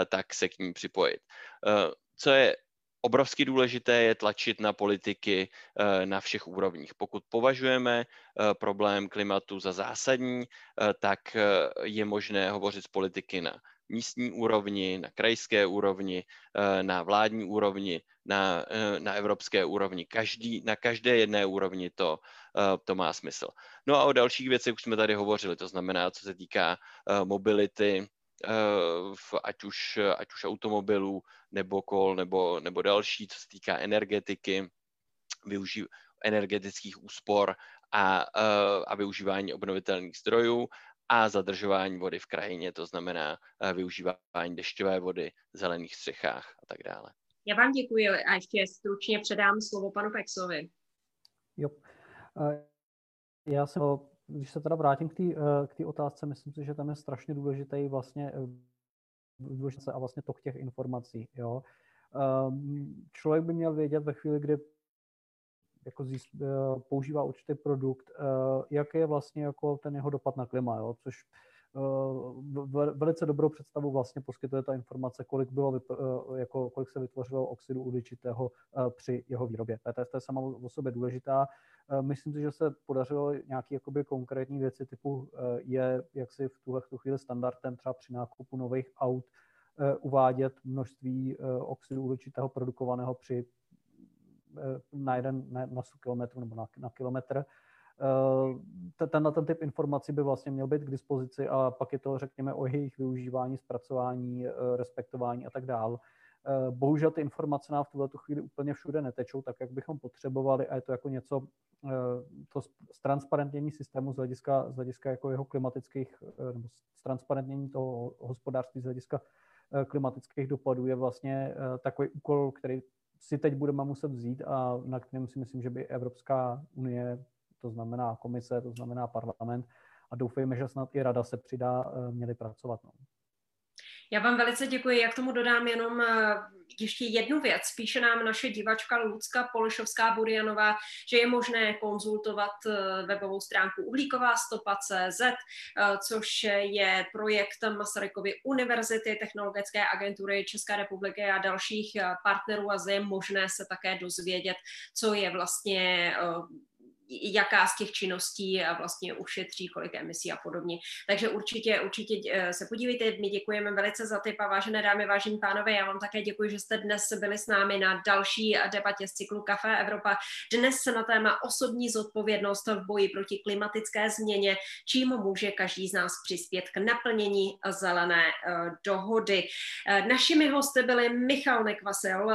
tak se k ní připojit. Co je obrovsky důležité je tlačit na politiky eh, na všech úrovních. Pokud považujeme eh, problém klimatu za zásadní, eh, tak je možné hovořit s politiky na místní úrovni, na krajské úrovni, na vládní úrovni, na, na evropské úrovni. Každý, na každé jedné úrovni to, to má smysl. No a o dalších věcech už jsme tady hovořili, to znamená, co se týká mobility, v, ať, už, ať už automobilů, nebo kol, nebo, nebo další, co se týká energetiky, využí, energetických úspor a, a využívání obnovitelných zdrojů a zadržování vody v krajině, to znamená využívání dešťové vody, zelených střechách a tak dále. Já vám děkuji a ještě stručně předám slovo panu Pexovi. Jo. Já jsem když se teda vrátím k té eh, k otázce, myslím si, že tam je strašně důležitý vlastně eh, důležité a vlastně tok těch informací. Jo. Ehm, člověk by měl vědět ve chvíli, kdy jako zjist, eh, používá určitý produkt, jaký je vlastně jako ten jeho dopad na klima, jo, což velice dobrou představu vlastně poskytuje ta informace, kolik, bylo, jako, kolik se vytvořilo oxidu uhličitého při jeho výrobě. To je, sama o sobě důležitá. Eh, myslím si, že se podařilo nějaké jakoby konkrétní věci typu eh, je, jak si v tuhle chvíli standardem třeba při nákupu nových aut eh, uvádět množství oxidu uhličitého produkovaného při na jeden na, na kilometru nebo na, na kilometr. Ten, ten typ informací by vlastně měl být k dispozici a pak je to, řekněme, o jejich využívání, zpracování, respektování a tak dále. Eh, bohužel ty informace nám v tuhle chvíli úplně všude netečou tak, jak bychom potřebovali a je to jako něco, eh, to transparentnění systému z hlediska, z hlediska jako jeho klimatických, eh, nebo transparentnění toho hospodářství z hlediska klimatických dopadů je vlastně takový úkol, který si teď budeme muset vzít a na kterém si myslím, že by Evropská unie, to znamená komise, to znamená parlament a doufejme, že snad i rada se přidá, měli pracovat. No. Já vám velice děkuji. Jak tomu dodám jenom eh, ještě jednu věc. Píše nám naše divačka Lucka Polšovská Burianová, že je možné konzultovat eh, webovou stránku uhlíková stopa.cz, eh, což je projekt Masarykovy univerzity, technologické agentury České republiky a dalších partnerů a je možné se také dozvědět, co je vlastně jaká z těch činností vlastně ušetří, kolik emisí a podobně. Takže určitě, určitě eh, se podívejte, my děkujeme velice za typ a vážené dámy, vážení pánové, já vám také děkuji, že jste dnes byli s námi na další debatě z cyklu Café Evropa. Dnes se na téma osobní zodpovědnost v boji proti klimatické změně, čím může každý z nás přispět k naplnění zelené eh, dohody. Eh, našimi hosty byli Michal Nekvasel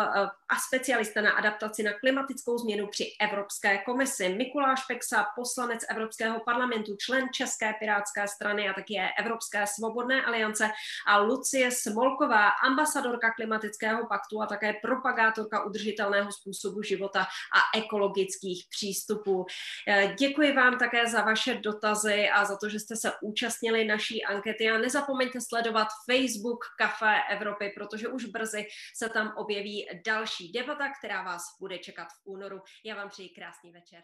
a specialista na adaptaci na klimatickou změnu při Evropské komisi, Mikuláš Peksa, poslanec Evropského parlamentu, člen České pirátské strany a také Evropské svobodné aliance. A Lucie Smolková, ambasadorka klimatického paktu a také propagátorka udržitelného způsobu života a ekologických přístupů. Eh, děkuji vám také za vaše dotazy a za to, že jste se účastnili naší ankety. A nezapomeňte sledovat Facebook Café Evropy, protože už brzy se tam objeví další debata, která vás bude čekat v únoru. Já vám přeji krásný večer.